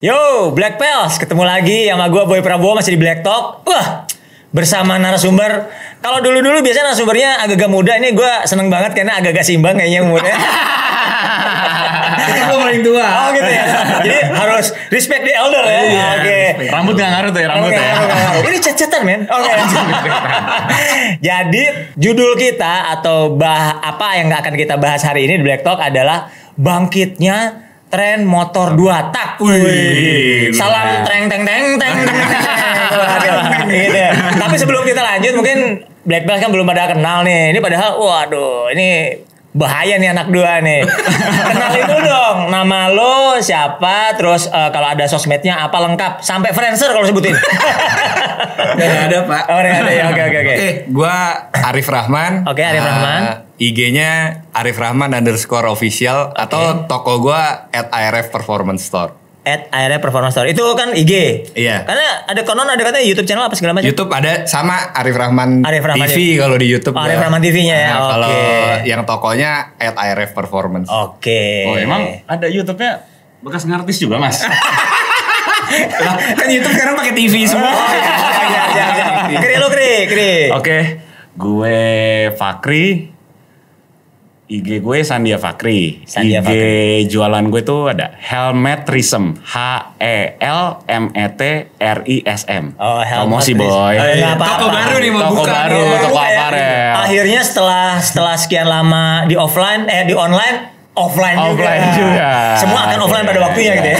Yo, Black Pels, ketemu lagi sama gue Boy Prabowo masih di Black Talk. Wah, bersama narasumber. Kalau dulu-dulu biasanya narasumbernya agak-agak muda. Ini gue seneng banget karena agak-agak simbang kayaknya umurnya. Itu gue paling tua. oh gitu ya. Jadi harus respect the elder ya. Iya, Oke. Rambut gak ngaruh tuh ya, rambut Oke, ya. oke. Ini cet-cetan men. Oke. Jadi judul kita atau bah apa yang akan kita bahas hari ini di Black Talk adalah bangkitnya tren motor dua tak. Wih, Salam treng teng teng teng teng. Waduh, gitu ya. Tapi sebelum kita lanjut mungkin Black Belt kan belum pada kenal nih. Ini padahal waduh ini bahaya nih anak dua nih. Kenalin dulu dong nama lo siapa, terus eh, kalau ada sosmednya apa lengkap, sampai Friendster kalau sebutin. Gak ada pak. Oh, nggak ada ya. Oke, oke, oke. Oke, gue Arif Rahman. Oke, Arif Eh, Rahman. IG-nya Arif Rahman underscore official atau toko gue at ARF Performance Store. At akhirnya performance store itu kan IG. Iya. Karena ada konon ada katanya YouTube channel apa segala macam. YouTube ada sama Arif Rahman, Arif Rahman TV kalau di YouTube. Oh, Arif gua. Rahman TV-nya ya, Nah, Kalau oke. yang tokonya at ARF Performance. Oke. Oh emang ada YouTube-nya bekas ngartis juga mas? Lah, kan YouTube sekarang pakai TV semua. Oh, iya, iya, iya, iya. Kri lu kri, kri. Oke, gue Fakri. IG gue Sandia Fakri. Sandia IG Fakri. jualan gue tuh ada Helmetrism. H E L M E T R I S M. Oh, Promosi Helmetrism. boy. Oh, iya. Nggak apa-apa. Toko baru nih mau Toko buka. baru, nih. toko Buka ya. aparel. Akhirnya setelah setelah sekian lama di offline eh di online offline, Offline juga. juga. Semua akan offline pada waktunya gitu ya.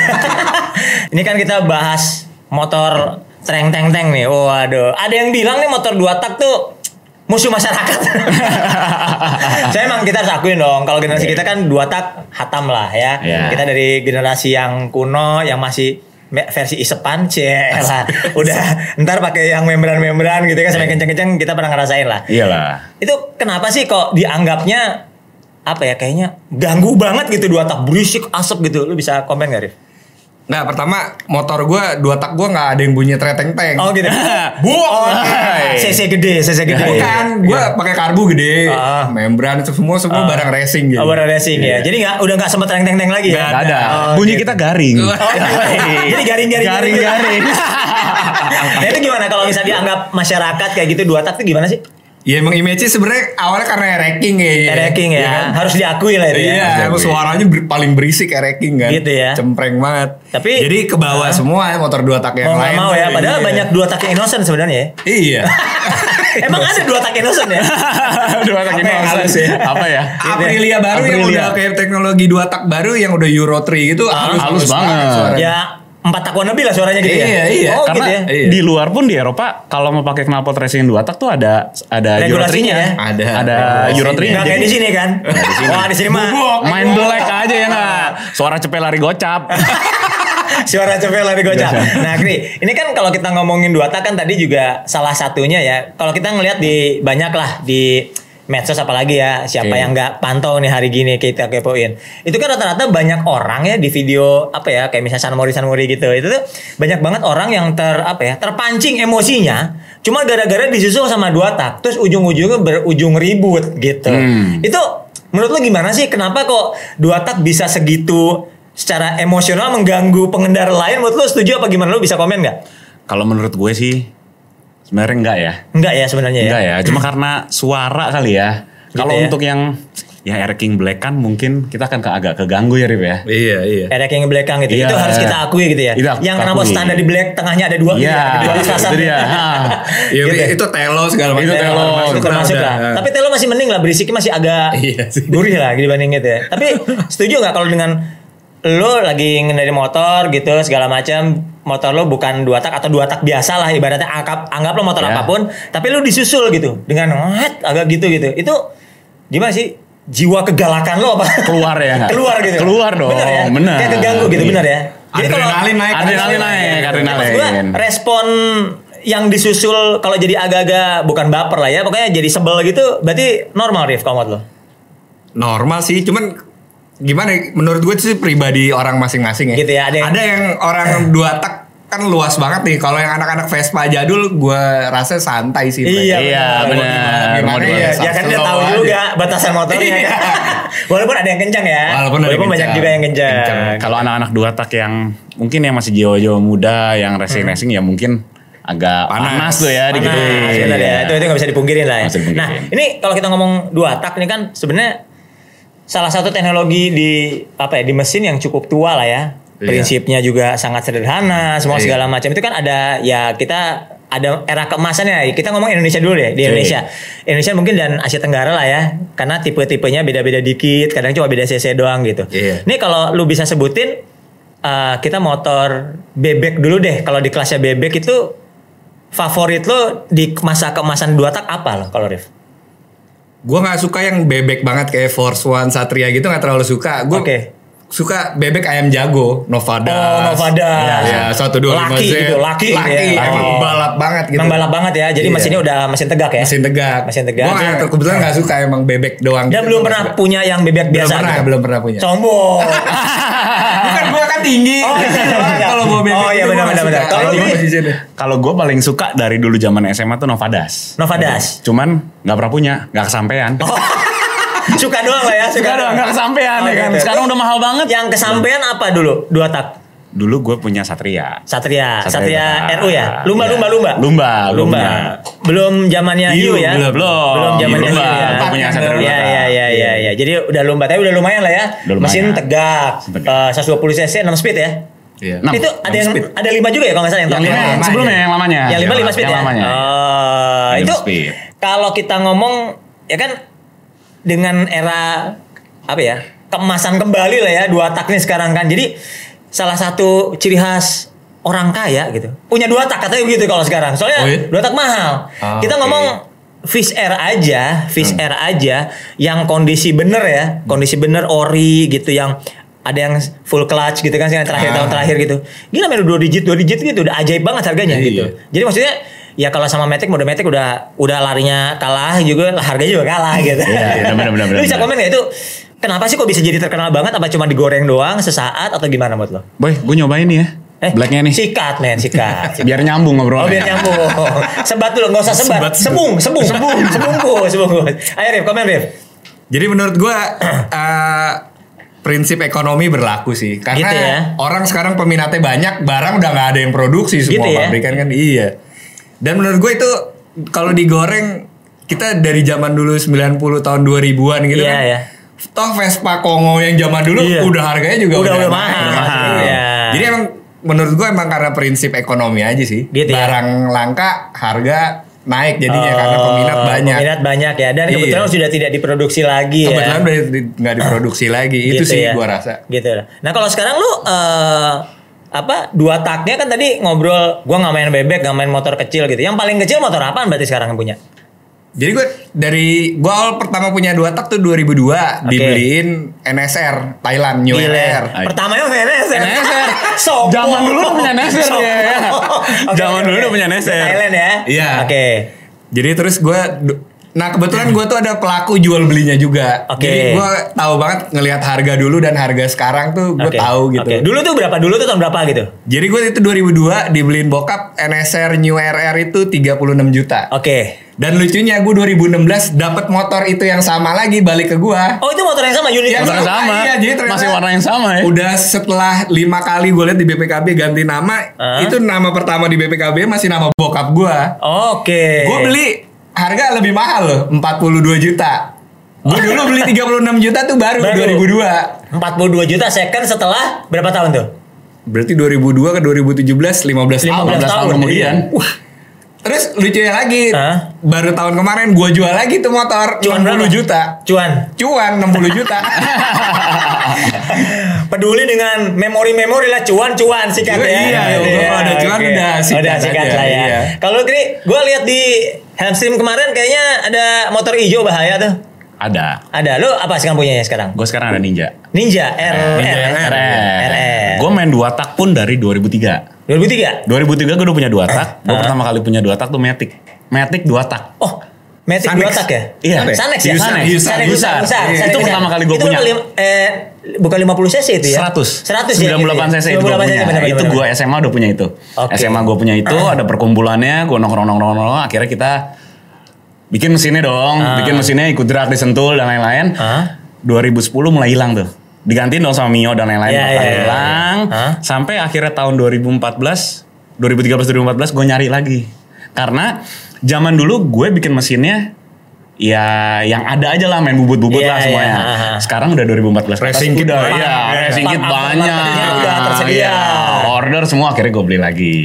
Ini kan kita bahas motor treng teng teng nih. Waduh, ada yang bilang nih motor dua tak tuh musuh masyarakat. Saya emang kita harus akuin dong kalau generasi kita kan dua tak hatam lah ya. Iya. Kita dari generasi yang kuno yang masih versi isepan lah. Udah ntar pakai yang membran-membran gitu kan sampai kenceng-kenceng kita pernah ngerasain lah. Iyalah. Itu kenapa sih kok dianggapnya apa ya kayaknya ganggu banget gitu dua tak berisik asap gitu. Lu bisa komen gak Rif? Nah pertama motor gue dua tak gue nggak ada yang bunyi treteng teng. Oh gitu. Buang. CC gede, CC gede. Bukan, gue pakai karbu gede, Ah. membran itu semua semua barang racing gitu. Oh, baru racing ya. Jadi nggak udah nggak sempet teng teng teng lagi ya. Nggak Gak ada. Oh, Bunyi gitu. kita garing. Oh, Jadi garing-garing Garing-garing. nah itu gimana kalau misalnya dianggap masyarakat kayak gitu dua tak itu gimana sih? Ya emang image sebenarnya awalnya karena wrecking ya. Ereking ya, kan? harus diakui lah itu ya. Iya, emang suaranya ber- paling berisik wrecking kan. Gitu ya. Cempreng banget. Tapi- jadi ke bawah semua motor dua tak yang Mau lain. mau ya, padahal iya. banyak dua tak yang innocent sebenarnya ya. Iya. Emang ada dua tak innocent ya? Dua tak yang halus ya. ya? Apa ya? Aprilia baru yang Aprilia. udah kayak teknologi dua tak baru yang udah Euro 3 gitu halus, halus banget. suaranya. ya empat takuan lebih lah suaranya gitu ya. Iya, iya. Oh Karena gitu ya. Iya. di luar pun di Eropa kalau mau pakai knalpot racing dua tak tuh ada ada Regulasinya 3-nya. ya? Ada. Ada Regulasinya. Euro 3. Nggak kayak di sini kan? Wah di sini mah Main black aja ya nggak? Suara cepet lari gocap. suara cepet lari gocap. Nah, Kri, ini kan kalau kita ngomongin dua tak kan tadi juga salah satunya ya. Kalau kita ngelihat di banyak lah di medsos apalagi ya siapa Oke. yang nggak pantau nih hari gini kita kepoin. Itu kan rata-rata banyak orang ya di video apa ya kayak misalnya Sanmori Sanmori gitu. Itu tuh banyak banget orang yang ter apa ya terpancing emosinya cuma gara-gara disusul sama dua tak terus ujung-ujungnya berujung ribut gitu. Hmm. itu menurut lo gimana sih? Kenapa kok dua tak bisa segitu secara emosional mengganggu pengendara lain? Menurut lo setuju apa gimana? Lo bisa komen nggak? Kalau menurut gue sih sebenarnya enggak ya. Enggak ya sebenarnya ya Enggak ya, cuma karena suara kali ya. Kalau ya? untuk yang ya Air King Black kan mungkin kita akan ke, agak keganggu ya Rip ya. Iya, iya. Ada yang belakang gitu Iya. itu harus kita akui gitu ya Itu aku yang kenapa standar di black tengahnya ada dua Iya, gitu, di selatan. itu dia. Ha. Ya, Gitu ya? itu telo segala macam. Itu telo. Termasuk ada. lah. Tapi Telo masih mending lah berisiknya masih agak Iya sih. gurih lah dibanding gitu ya. Tapi setuju nggak kalau dengan lo lagi ngendari motor gitu segala macam motor lo bukan dua tak atau dua tak biasa lah ibaratnya anggap anggap lo motor Ya. apa pun tapi lo disusul gitu. Dengan what? Agak gitu gitu. Itu gimana sih? Jiwa kegalakan lo apa? Keluar ya. Keluar gitu. Keluar dong, bener ya? bener. kayak keganggu gitu bener ya? Adrenalin naik. Adrenalin naik, adrenalin. Respon yang disusul kalau jadi agak-agak bukan baper lah ya pokoknya jadi sebel gitu berarti normal Rif kalau lo? Normal sih, cuman gimana? ya, Menurut gue sih pribadi orang masing-masing ya. Gitu ya, ada yang- yang orang dua tak kan luas banget nih. Kalau yang anak-anak Vespa jadul, gue rasa santai sih. Iya, Iya, benar. ya? Iya, ya kan dia tahu aja. juga batasan motornya. Iya. kan. Walaupun ada yang kencang ya. Walaupun ada yang banyak kencang. juga yang kencang. Kencang. Kalau anak-anak dua tak yang mungkin yang masih jiwa-jiwa muda yang racing-racing ya mungkin agak Panas. panas, tuh ya Panas, digituin. benar ya. Itu itu nggak bisa dipungkirin lah ya. Nah, ini kalau kita ngomong dua tak ini kan sebenarnya salah satu teknologi di apa ya di mesin yang cukup tua lah ya. Iya. Prinsipnya juga sangat sederhana, semua Iya. segala macam itu kan ada ya kita ada era keemasannya. Kita ngomong Indonesia dulu deh, di Oke. Indonesia. Indonesia mungkin dan Asia Tenggara lah ya. Karena tipe-tipenya beda-beda dikit, kadang cuma beda cc doang gitu. Iya. Ini kalau lu bisa sebutin uh, kita motor bebek dulu deh. Kalau di kelasnya bebek itu favorit lo di masa keemasan dua tak apa lo kalau Rif? Gue nggak suka yang bebek banget kayak Force One, Satria gitu nggak terlalu suka. Gue Oke. suka bebek ayam jago, Novada. Oh, Novada. Ya, satu dua lima Laki gitu, laki Laki, gitu ya. emang Oh. balap banget gitu. Emang balap banget ya. Jadi Iya. mesinnya udah mesin tegak ya. Mesin tegak. Mesin tegak. Gue nggak kebetulan nggak suka emang bebek doang. Dan gitu. belum pernah suka. punya yang bebek Belum biasa. pernah, gitu? belum pernah punya. Sombong. Bukan gue kan tinggi. Oh, iya, iya. Kalau bawa bebek Oh, iya, itu gua benar, nggak benar, suka. benar. Kalau Kalau gue masih sini. Kalau gue paling suka dari dulu zaman SMA tuh Novadas. Novadas. Cuman nggak pernah punya, nggak kesampean. Suka doang lah ya. Suka doang, nggak kesampean ya Oke, kan. oke. Sekarang udah mahal banget. Yang kesampean apa dulu? Dua tak. Dulu gue punya Satria. Satria, Satria, Satria RU ya. Lumba, Iya. lumba, lumba. Lumba, gua lumba. punya. Belum zamannya Hiu ya. belum, belum. Belum zamannya Lumba, Hiu ya. gua punya Satria Iya, Lumba. iya, iya, iya, iya. Jadi udah lumba, tapi udah lumayan lah ya. Udah lumayan. Mesin tegak. Tegak. Eh, 120 cc 6 speed ya. Iya. Itu ada yang speed. ada lima juga ya kalau nggak salah yang, Yang lima ya? yang sebelumnya yang lamanya. Yang lima lima speed yang ya. lamanya. Oh, itu kalau kita ngomong ya kan dengan era apa ya keemasan kembali lah ya dua tak nih sekarang kan. Jadi salah satu ciri khas orang kaya gitu punya dua tak katanya begitu kalau sekarang. Soalnya Oh, iya? dua tak mahal. Ah, kita oke. ngomong Fish Air aja, Fish Hmm. Air aja yang kondisi bener ya, kondisi bener ori gitu yang ada yang full clutch gitu kan yang terakhir Ah. tahun terakhir gitu. Gila men dua digit dua digit gitu udah ajaib banget harganya Iya. gitu. Jadi maksudnya ya kalau sama Matic mode Matic udah udah larinya kalah juga harganya juga kalah gitu. Iya, benar, benar, benar, Lu bisa benar. komen gak itu kenapa sih kok bisa jadi terkenal banget apa cuma digoreng doang sesaat atau gimana buat lo? Boy, gue nyobain nih ya. Blacknya nih. Sikat men, sikat. sikat. Biar nyambung ngobrolnya. Oh biar nyambung. Sebat dulu, nggak usah sebat. Sebat. Sebung, sebung, sebung, sebungkus, sebungkus. Ayo Rif, komen Rif. Jadi menurut gua eh, prinsip ekonomi berlaku sih karena Gitu ya. orang sekarang peminatnya banyak barang udah nggak ada yang produksi semua Gitu ya. pabrikan kan iya dan menurut gue itu kalau digoreng kita dari zaman dulu 90 tahun 2000-an gitu Iya, kan ya. Toh Vespa Kongo yang zaman dulu Iya. udah harganya juga Udah- udah mahal. Iya. Iya. jadi emang menurut gue emang karena prinsip ekonomi aja sih Gitu ya. barang langka harga naik jadinya karena Oh, peminat banyak Peminat banyak ya. Dan Iya. kebetulan sudah tidak diproduksi lagi kebetulan ya. udah di- nggak diproduksi lagi itu Gitu sih ya. gua rasa Gitu. Nah kalau sekarang lu eh, apa dua taknya kan tadi ngobrol gua nggak main bebek nggak main motor kecil gitu yang paling kecil motor apaan berarti sekarang yang punya Jadi gue dari gue awal pertama punya dua tak tuh 2002 dibeliin NSR Thailand New. NSR. pertamanya NSR NSR. Sombong. Zaman dulu udah punya NSR Sombong. ya. Zaman dulu udah punya NSR. Thailand ya Iya. oke Jadi terus gue Nah kebetulan gue tuh ada pelaku jual belinya juga. Oke. Jadi gue tahu banget ngelihat harga dulu dan harga sekarang tuh gue Oke, tahu gitu. oke. Dulu tuh berapa? Dulu tuh tahun berapa gitu? Jadi gue itu 2002 dibeliin bokap NSR New RR itu 36 juta. Oke. Dan lucunya gue 2016 dapat motor itu yang sama lagi balik ke gue. Oh itu motor yang sama unit Yang sama. sama. Iya, jadi ternyata Masih warna yang sama ya. Udah setelah lima kali gue lihat di BPKB ganti nama, Hah? itu nama pertama di BPKB masih nama bokap gue. Oke. Gue beli harga lebih mahal loh, 42 juta. Gue dulu beli 36 juta tuh baru, Baru. 2002. 42 juta second setelah berapa tahun tuh? Berarti 2002 ke 2017 15 tahun. 15 tahun kemudian. Wah, Terus lucunya lagi, Hah? baru tahun kemarin gue jual lagi tuh motor Cuan 60 berapa? juta. cuan. Cuan 60 juta. Peduli dengan memori-memori lah cuan-cuan sikat Iya, ya. iya, Gitu gua ya, kalau ada cuan oke. udah sikat Udah sikat aja, lah ya. iya. Kalau Kri, gue lihat di Hamstream kemarin kayaknya ada motor hijau bahaya tuh. Ada. Ada. Lu apa sekarang punyanya sekarang? Gue sekarang ada Ninja. Ninja R Ninja R RR. RR. Gue main dua tak pun dari 2003. 2003. 2003 gue udah punya dua tak. Gue Ah. pertama kali punya dua tak tuh Matic. Matic dua tak. Oh, Matic dua tak ya? Iya. Sanex ya? Sanex. Yusan, Iya. Sanex, Itu pertama kali Itu punya. lim- eh, bukan 50 cc itu ya? 100 100 ya? 98 cc itu gue 98 punya itu gue. SMA udah punya itu. SMA gue punya itu ada perkumpulannya gue nongkrong nongkrong nongkrong akhirnya kita bikin mesinnya dong Ah. bikin mesinnya ikut drag disentul dan lain-lain Ah. 2010 mulai hilang tuh digantiin dong sama Mio dan lain-lain Iya, bakal iya, iya. hilang Ah. sampai akhirnya tahun 2014 2013 2014 gue nyari lagi karena zaman dulu gue bikin mesinnya ya yang ada aja lah main bubut-bubut Iya, lah semuanya. iya, ah, ah. Sekarang udah 2014 ke atas Racing kit udah iya, racing kit banyak. udah tersedia. Iya, order semua akhirnya gue beli lagi.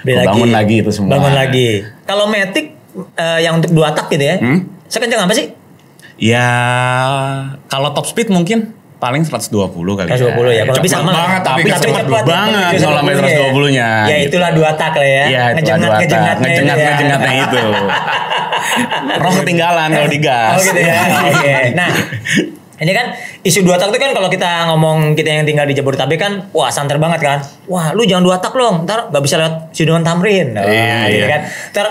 Beli Gua bangun lagi itu semua. Bangun lagi. Kalau Matic eh, yang untuk dua tak gitu ya. Hmm? Sekencang apa sih? Ya kalau top speed mungkin paling 120 kali 120 ya. Kalau Cepet sama. banget, tapi tapi cepet cepat banget ya. kalau sampai 120-nya, Ya gitu. itulah dua tak lah ya. Iya, itu Ngejengat, dua tak. itu Ngejengat, ya. ngejengatnya itu. Roh ketinggalan kalau digas. Oh gitu ya. Oke. Nah, ini kan isu dua tak itu kan kalau kita ngomong kita yang tinggal di Jabodetabek kan, wah santer banget kan. Wah, lu jangan dua tak dong, ntar nggak bisa lewat Sudirman Tamrin. Wah, Iya, gitu iya. kan. Ntar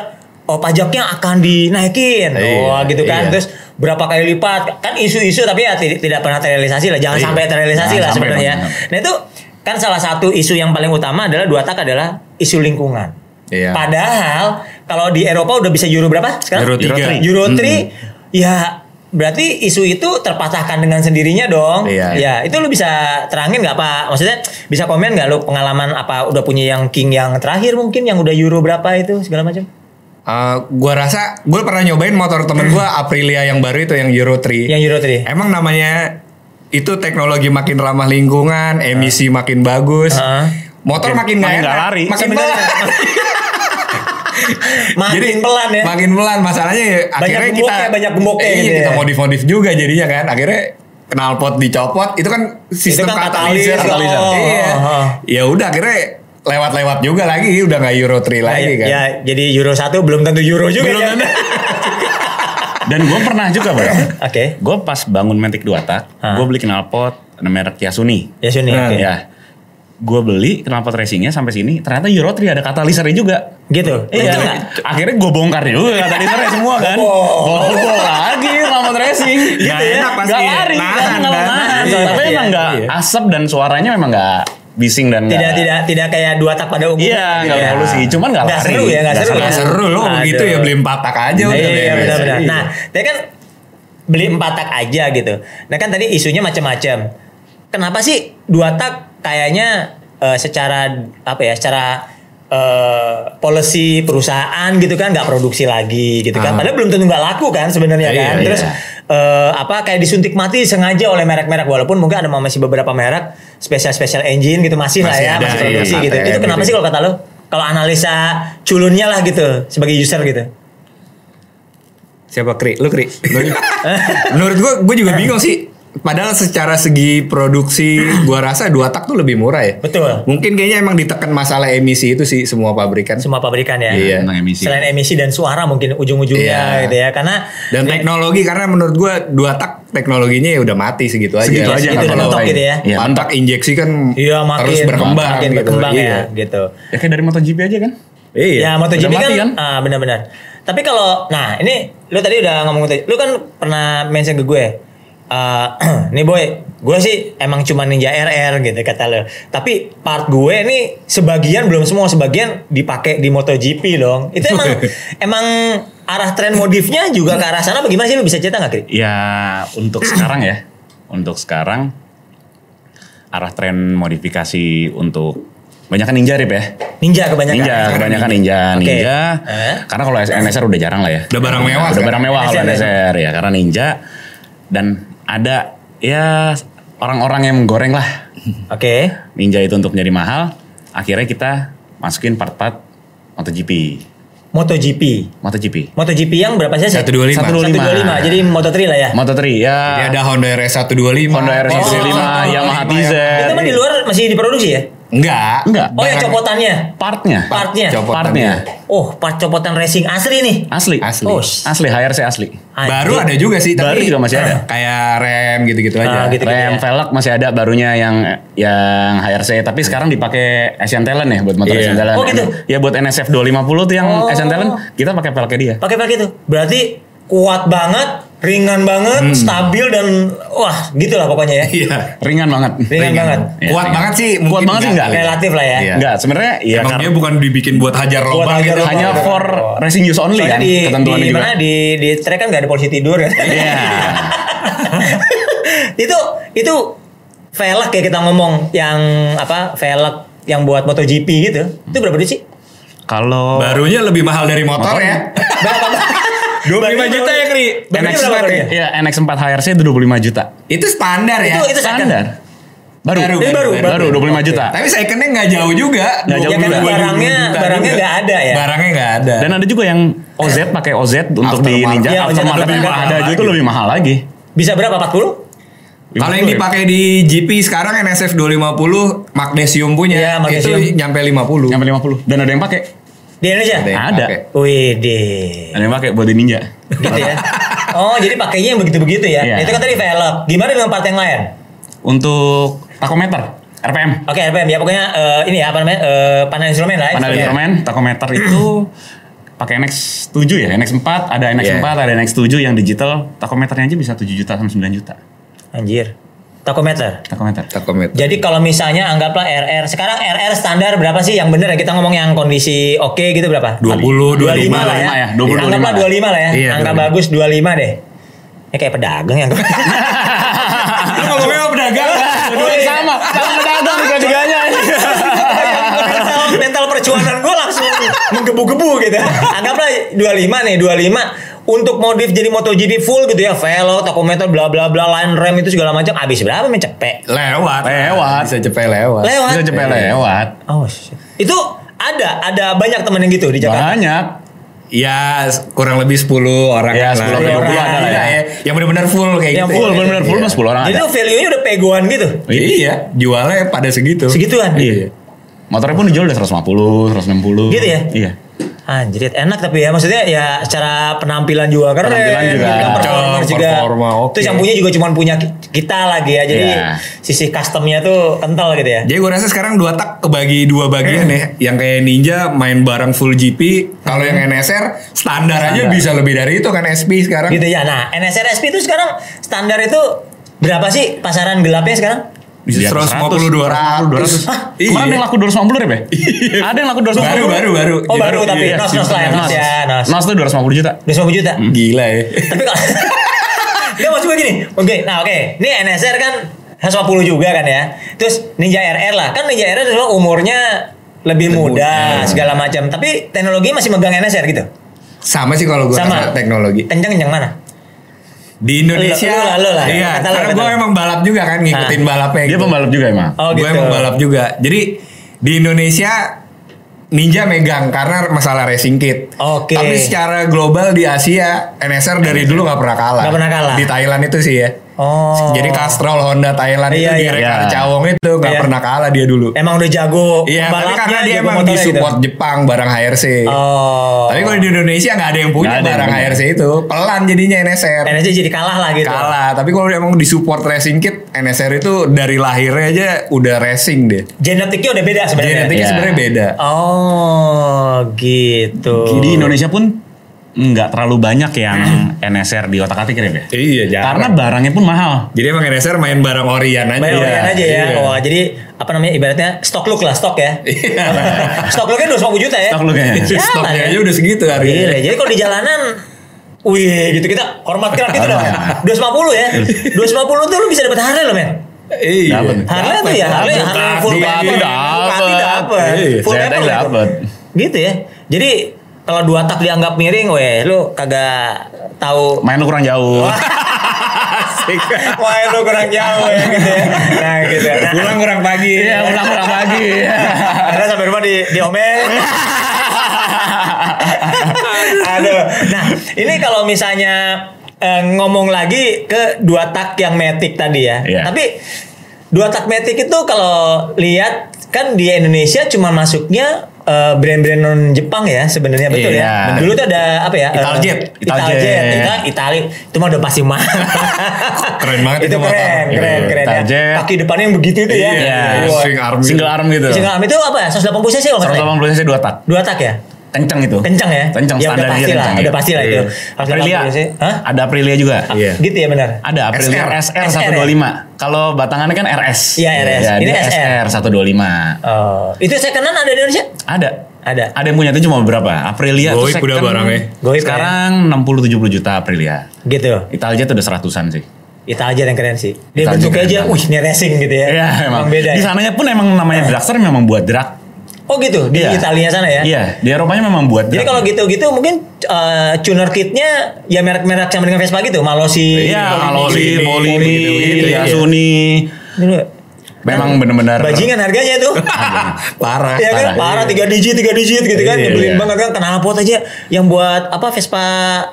oh pajaknya akan dinaikin. Iya, Wah, gitu kan. iya. Terus berapa kali lipat? Kan isu-isu tapi ya tidak, tidak pernah terrealisasi lah. Jangan Iya. sampai terrealisasi Jangan lah sebenarnya. benar. Nah, itu kan salah satu isu yang paling utama adalah dua tak adalah isu lingkungan. Iya. Padahal kalau di Eropa udah bisa Euro berapa sekarang? Euro tiga. Euro 3 ya berarti isu itu terpatahkan dengan sendirinya dong. Iya. Ya, itu lu bisa terangin nggak Pak? Maksudnya bisa komen nggak lu pengalaman apa udah punya yang King yang terakhir mungkin yang udah Euro berapa itu segala macam? Eh, gua rasa gue pernah nyobain motor temen gue Aprilia yang baru itu yang Euro 3. Yang Euro 3. Emang namanya itu teknologi makin ramah lingkungan, emisi makin bagus. Heeh. Motor makin, makin nggak nggak enak, lari. makin pelan. Makin pelan ya. Makin pelan masalahnya ya akhirnya kita gemboknya, banyak gemboknya iya, gitu ya. kita modif-modif juga jadinya kan. Akhirnya knalpot dicopot itu kan sistem kan katalizer. katalis, oh. Iya. Oh. Ya udah akhirnya lewat-lewat juga lagi udah nggak Euro 3 lagi ya, kan. ya, jadi Euro 1 belum tentu Euro juga Belum ya. Dan gue pernah juga bro. Oke. Gue pas bangun Matic 2 tak, gue beli knalpot merek Yasuni. Ya sini. Nah, oke. Ya. Gue beli knalpot racingnya sampai sini, ternyata Euro 3 ada katalisernya juga. Gitu. Iya, nggak? akhirnya gue bongkar juga katalisernya semua kan. Oh. Bobol lagi knalpot racing. Gitu ya? enak pasti. Gak lari, Nahan, kan, nggak kan? nahan. Iya, Tapi iya, emang gak iya. asap dan suaranya memang gak bising dan Tidak nggak- tidak tidak kayak dua tak pada umumnya. Iya, gitu nggak ya. polusi. Cuman nggak Nggak lari. seru ya, nggak Nggak seru. seru. ya. Nggak seru lo begitu Aduh. ya beli empat tak aja udah Iya, beres. benar-benar. Iya. Nah, tadi kan beli empat tak aja gitu. Nah kan tadi isunya macam-macam. Kenapa sih dua tak kayaknya eh, secara apa ya, secara eh, policy perusahaan gitu kan nggak produksi lagi gitu kan. Ah. Padahal belum tentu nggak laku kan sebenarnya Iya, kan. iya. Terus eh, apa kayak disuntik mati sengaja oleh merek-merek walaupun mungkin ada masih beberapa merek spesial-spesial engine gitu masih, lah Masih ya, ada, masih iya, produksi gitu. KTM Itu kenapa gitu. sih kalau kata lo? Kalau analisa culunnya lah gitu sebagai user gitu. Siapa Kri? Lu Kri? Menurut gua gua juga bingung sih. Padahal secara segi produksi gua rasa dua tak tuh lebih murah ya. Betul. Mungkin kayaknya emang ditekan masalah emisi itu sih semua pabrikan. semua pabrikan ya. Iya. Tentang emisi. Selain emisi dan suara mungkin ujung-ujungnya Iya. gitu ya. Karena Dan teknologi karena menurut gua dua tak teknologinya ya udah mati segitu aja. Segitu aja, Itu nggak udah perlu mentok apa-apa. gitu ya. Iya, Empat tak injeksi kan iya makin terus berkembang makin gitu. berkembang Iya. ya gitu. Ya kayak dari MotoGP aja kan. Iya. Ya MotoGP kan, kan? ah, benar-benar. Tapi kalau nah ini lu tadi udah ngomong tadi, lu kan pernah mention ke gue. Eh, nih boy, gue sih emang cuma ninja RR gitu kata lo. Tapi part gue nih sebagian belum semua sebagian dipakai di MotoGP dong. Itu emang emang arah tren modifnya juga ke arah sana bagaimana sih lu bisa cerita nggak Kri? Ya untuk sekarang ya, untuk sekarang arah tren modifikasi untuk banyak kan ninja rip ya. Ninja kebanyakan. Ninja, kebanyakan ninja, Oke. ninja. Eh? Karena kalau NSR udah jarang lah ya. Udah barang mewah Udah barang mewah kalau NSR ya. NSR ya, karena ninja dan ada ya orang-orang yang menggoreng lah Oke. ninja itu untuk menjadi mahal. Akhirnya kita masukin part-part MotoGP. MotoGP. MotoGP. MotoGP yang berapa sih? 125. 125. Jadi Moto3 lah ya. Moto3 ya. Jadi ada Honda RS125. Honda RS125, Oh, Yamaha TZ. Itu mah di luar masih diproduksi ya? Enggak. Enggak. Oh Barang- copotannya. Partnya. Partnya. Copotannya. Partnya. Oh, part copotan racing asli nih. Asli. Asli. Oh, Asli, HRC asli. Baru ada juga sih Baru tapi juga masih ada. Kayak rem gitu-gitu Ah, aja. gitu. Rem ya. velg masih ada barunya yang yang HRC tapi sekarang dipakai Asian Talent ya buat motor Iya. Asian Talent. Oh, gitu? Ya buat NSF 250 tuh yang Oh. Asian Talent kita pakai velgnya dia. Pakai pakai itu. Berarti kuat banget, ringan banget, stabil dan wah gitulah pokoknya ya. Iya. Ringan banget. Ringan banget. Iya, Kuat ringan. banget sih. Kuat mungkin banget sih enggak. Relatif lah ya. Iya. Enggak, sebenarnya ya Emang karena dia bukan dibikin buat hajar Buat hajar gitu. hanya for racing use only Soalnya kan di, ketentuannya di juga. mana di di track kan nggak ada polisi tidur kan. Iya. itu itu velg kayak kita ngomong yang apa velg yang buat MotoGP gitu. Itu berapa duit sih? Kalau Barunya lebih mahal dari motor Motor. ya. Berapa? 25 juta ya, Kri? Barunya NX4 berapa harganya? ya NX4 HRC itu 25 juta. Itu standar ya. Itu. Standar. Baru. Baru, Ini baru, baru, 25 juta. Tapi secondnya nggak jauh juga. Nggak jauh Ya juga. barangnya 22 juta barangnya juga. nggak ada ya. Barangnya nggak ada. Dan ada juga yang OZ pakai OZ untuk di. Ninja Iya, OZ aftermarket lebih yang mahal ada lagi. itu lebih mahal lagi. Bisa berapa? 40? Kalau yang dipakai di GP sekarang NSF 250 magnesium punya Iya, magnesium. itu nyampe 50. Nyampe 50 dan ada yang pakai. Di Indonesia? Ada yang Ada. Wih deh. Ada yang pakai buat di Ninja. Gitu ya. Oh, jadi pakainya yang begitu-begitu ya. Iya. Itu kan tadi velg. Gimana dengan part yang lain? Untuk takometer, RPM. Oke, RPM ya pokoknya eh, ini ya apa namanya? eh, panel instrumen lah ya. Panel Instrumen. takometer itu pakai NX7 ya, NX4, ada NX4, Iya. ada NX7 yang digital, takometernya aja bisa 7 juta sampai 9 juta. Anjir. Takometer. Takometer. Takometer. Jadi kalau misalnya anggaplah RR, sekarang RR standar berapa sih yang bener ya? Kita ngomong yang kondisi oke gitu berapa? 20, 25 25 lah ya. ya, 20, Anggaplah 25 25 lah ya. Iya, Angka 25. bagus 25 deh. Ya kayak pedagang yang Lu ngomongnya pedagang. Sama, sama pedagang tiga-tiganya. mental, mental percuanan gue langsung menggebu-gebu gitu. Anggaplah 25 nih, 25 untuk modif jadi MotoGP full gitu ya, velg, takometer, bla bla bla, line rem itu segala macam. Habis berapa men cepet? Lewat. Lewat. Bisa cepet lewat. Lewat. Bisa cepet lewat. Oh shit. Itu ada, ada banyak temen yang gitu di Jakarta. Banyak. Ya kurang lebih 10 orang Ya, lah. 10 sampai 20 ada lah ya. Yang benar-benar full kayak Yang gitu. Full, ya. bener-bener full Iya. mas 10 orang Jadi ada. value-nya udah pegoan gitu. Iya, jualnya pada segitu. Segituan. Iya. Motornya pun dijual udah 150, 160. Gitu ya? Iya. Anjir, enak tapi ya maksudnya ya secara penampilan juga keren. Penampilan juga. Cocok, juga. performa, oke. Terus yang punya juga cuma punya ki- kita lagi ya. Jadi Iya. sisi customnya tuh kental gitu ya. Jadi gue rasa sekarang dua tak kebagi dua bagian ya. Yang kayak Ninja main bareng full GP. Kalau yang NSR standar aja Standar. bisa lebih dari itu kan SP sekarang. Gitu ya. Nah, NSR SP itu sekarang standar itu berapa sih pasaran gelapnya sekarang? Bisa Di atas 150 200. 200. Hah? Kemarin ada yang laku 250 ya, Be? Ada yang laku 250. Baru, baru, baru. Oh, baru Baru, tapi iya, nos nos lah ya, nos ya, nos. Nos tuh 250 juta. 250 juta. Gila ya. Tapi kalau Enggak maksud gue gini. Oke, nah oke. Ini NSR kan 150 juga kan ya. Terus Ninja RR lah. Kan Ninja RR itu umurnya lebih muda muda. segala macam. Tapi teknologi masih megang NSR gitu. Sama sih kalau gue Sama. teknologi. Kenceng-kenceng mana? Di Indonesia. Lu- lu lah, lu lah. Iya, Kata karena gue emang balap juga kan ngikutin Ah. balapnya. Dia gitu. pembalap juga emang. Oh gue gitu. emang balap juga. Jadi di Indonesia Ninja megang karena masalah racing kit. Oke. Tapi secara global di Asia NSR dari dulu nggak pernah kalah. Nggak pernah kalah. Di Thailand itu sih ya. Oh. Jadi Castrol Honda Thailand Iya, itu di iya. Rekar Iya. Cawong itu nggak Iya. pernah kalah dia dulu. Emang udah jago Iya, tapi karena dia emang di support gitu. Jepang barang HRC. Oh. Tapi kalau di Indonesia nggak ada yang punya ada yang barang punya. HRC itu. Pelan jadinya NSR. NSR jadi kalah lah gitu. Kalah. Tapi kalau emang di support racing kit, NSR itu dari lahirnya aja udah racing deh. Genetiknya udah beda sebenarnya. Genetiknya Iya. sebenarnya beda. Oh, gitu. Di Indonesia pun nggak terlalu banyak yang NSR di otak atik ya? Iya, jarang. Karena barangnya pun mahal. Jadi emang NSR main barang Orion aja. Main Iya. Orion aja ya. Iya. Wah, jadi apa namanya ibaratnya stok look lah stok ya. Iya. stok looknya 250 juta ya. Stok looknya. Ya, Stoknya aja udah segitu Gila, harganya. jadi kalau di jalanan Wih gitu kita hormatkan gitu dong 250 ya 250 tuh lu bisa dapat Harley loh men Iya. Dapet. Harley tuh ya Harley, Dapet. Harley full Dapet. Ducati dapet Iya. Full ZX paper gitu. dapet. Gitu ya Jadi kalau dua tak dianggap miring weh lu kagak tahu Main lu kurang jauh. Wah lu kurang jauh ya gitu ya Nah gitu nah, Pulang kurang pagi. Iya, pulang-pulang pagi. Karena sampai rumah di diomel. Aduh. Nah, ini kalau misalnya eh, ngomong lagi ke dua tak yang metik tadi ya. Iya. Tapi dua tak metik itu kalau lihat kan di Indonesia cuma masuknya eh, brand-brand non Jepang ya sebenarnya betul ya. Iya. Dulu tuh ada apa ya? eh, Italjet. Italjet. Italjet. Ita- Itali itu mah udah pasti mahal. Keren banget itu itu motor. keren, keren, Iya, keren ya. Italjet. Kaki depannya yang begitu itu ya. Iya, Wah. swing arm. Single arm gitu. Single arm itu apa ya? 180 cc kalau nggak salah. ya? 180 cc dua tak. Dua tak ya? Kenceng itu. Kenceng ya? Kenceng Ya, udah standarnya pasti lah, kenceng. udah pasti lah itu. Iya. Harus Aprilia. 80 sih. Hah? Ada Aprilia juga. Iya. Gitu ya benar. Ada Aprilia SR. SR, SR 125. Kalau batangannya kan RS. Iya, RS. Ya, Ini SR. SR 125. Oh, itu secondan ada di Indonesia? Ada. Ada. Ada yang punya itu cuma beberapa. Aprilia tuh Goib udah second- barangnya. Goib, sekarang 60 70 juta Aprilia. Gitu. Italia tuh udah seratusan sih. Italia yang keren sih. Dia bentuknya aja, wih ini racing gitu ya. Iya, emang. beda Di ya. sananya pun emang namanya dragster memang buat drag. Oh gitu, di Iya. Italia sana ya. Iya, di Eropanya memang buat Jadi kalau gitu-gitu mungkin uh, tuner kitnya ya merek-merek sama dengan Vespa gitu, Malosi. Iya, Polini, Malosi, iya. Yasuni. Dulu. Memang benar-benar Bajingan harganya tuh. Parah. Iya kan, parah. parah tiga digit, tiga digit gitu kan, Iya, nyebelin iya. banget kan. Knalpot aja yang buat apa Vespa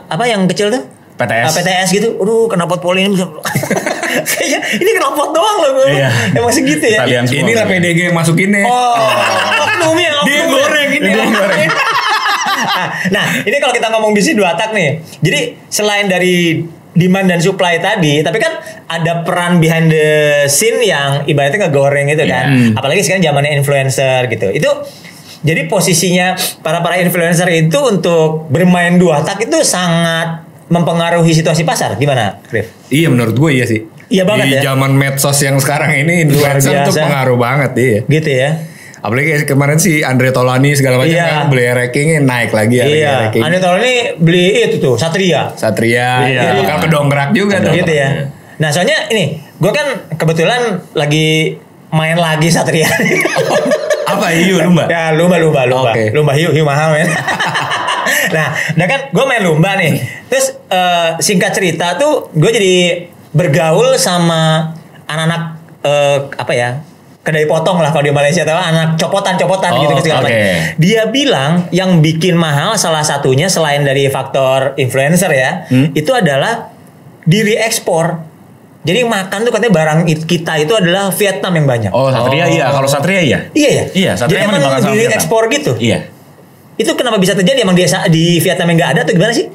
apa yang kecil tuh? PTS. Ah, PTS gitu. Aduh, knalpot poli ini bisa. Kayaknya ini knalpot doang loh gue. Iya. Emang segitu ya. Italian semua. Inilah PDG yang masukinnya. Oh, oknumnya, Dia oknumnya. goreng ini, Dia oknum. goreng. nah, ini kalau kita ngomong bisnis dua tak nih. Jadi selain dari demand dan supply tadi, tapi kan ada peran behind the scene yang ibaratnya ngegoreng itu kan. Iya. Apalagi sekarang zamannya influencer gitu. Itu jadi posisinya para para influencer itu untuk bermain dua tak itu sangat mempengaruhi situasi pasar. Gimana, Rif? Iya menurut gue iya sih. Iya banget Di ya. zaman medsos yang sekarang ini influencer tuh pengaruh banget iya. Gitu ya. Apalagi kemarin si Andre Tolani segala macam Iya. kan beli rankingnya naik lagi ya. Iya. ranking. Ane Tol ini beli itu tuh Satria. Satria, Iya. ya, bakal kedongkrak juga tuh. gitu ya. Nah soalnya ini, gue kan kebetulan lagi main lagi Satria. Apa hiu lumba? ya lumba lumba lumba, Oke. lumba hiu hiu mahal men. nah, nah kan gue main lumba nih. Terus eh, singkat cerita tuh gue jadi bergaul sama anak-anak eh, apa ya? kedai potong lah kalau di Malaysia atau anak copotan-copotan Oh, gitu segala oke. macam. Dia bilang yang bikin mahal salah satunya selain dari faktor influencer ya, Hmm? itu adalah diri ekspor. Jadi makan tuh katanya barang it- kita itu adalah Vietnam yang banyak. Oh, Satria Oh. iya. Kalau Satria iya. Iya ya. Iya, Satria Jadi emang diri ekspor gitu. Iya. Itu kenapa bisa terjadi? Emang dia di Vietnam yang nggak ada atau gimana sih?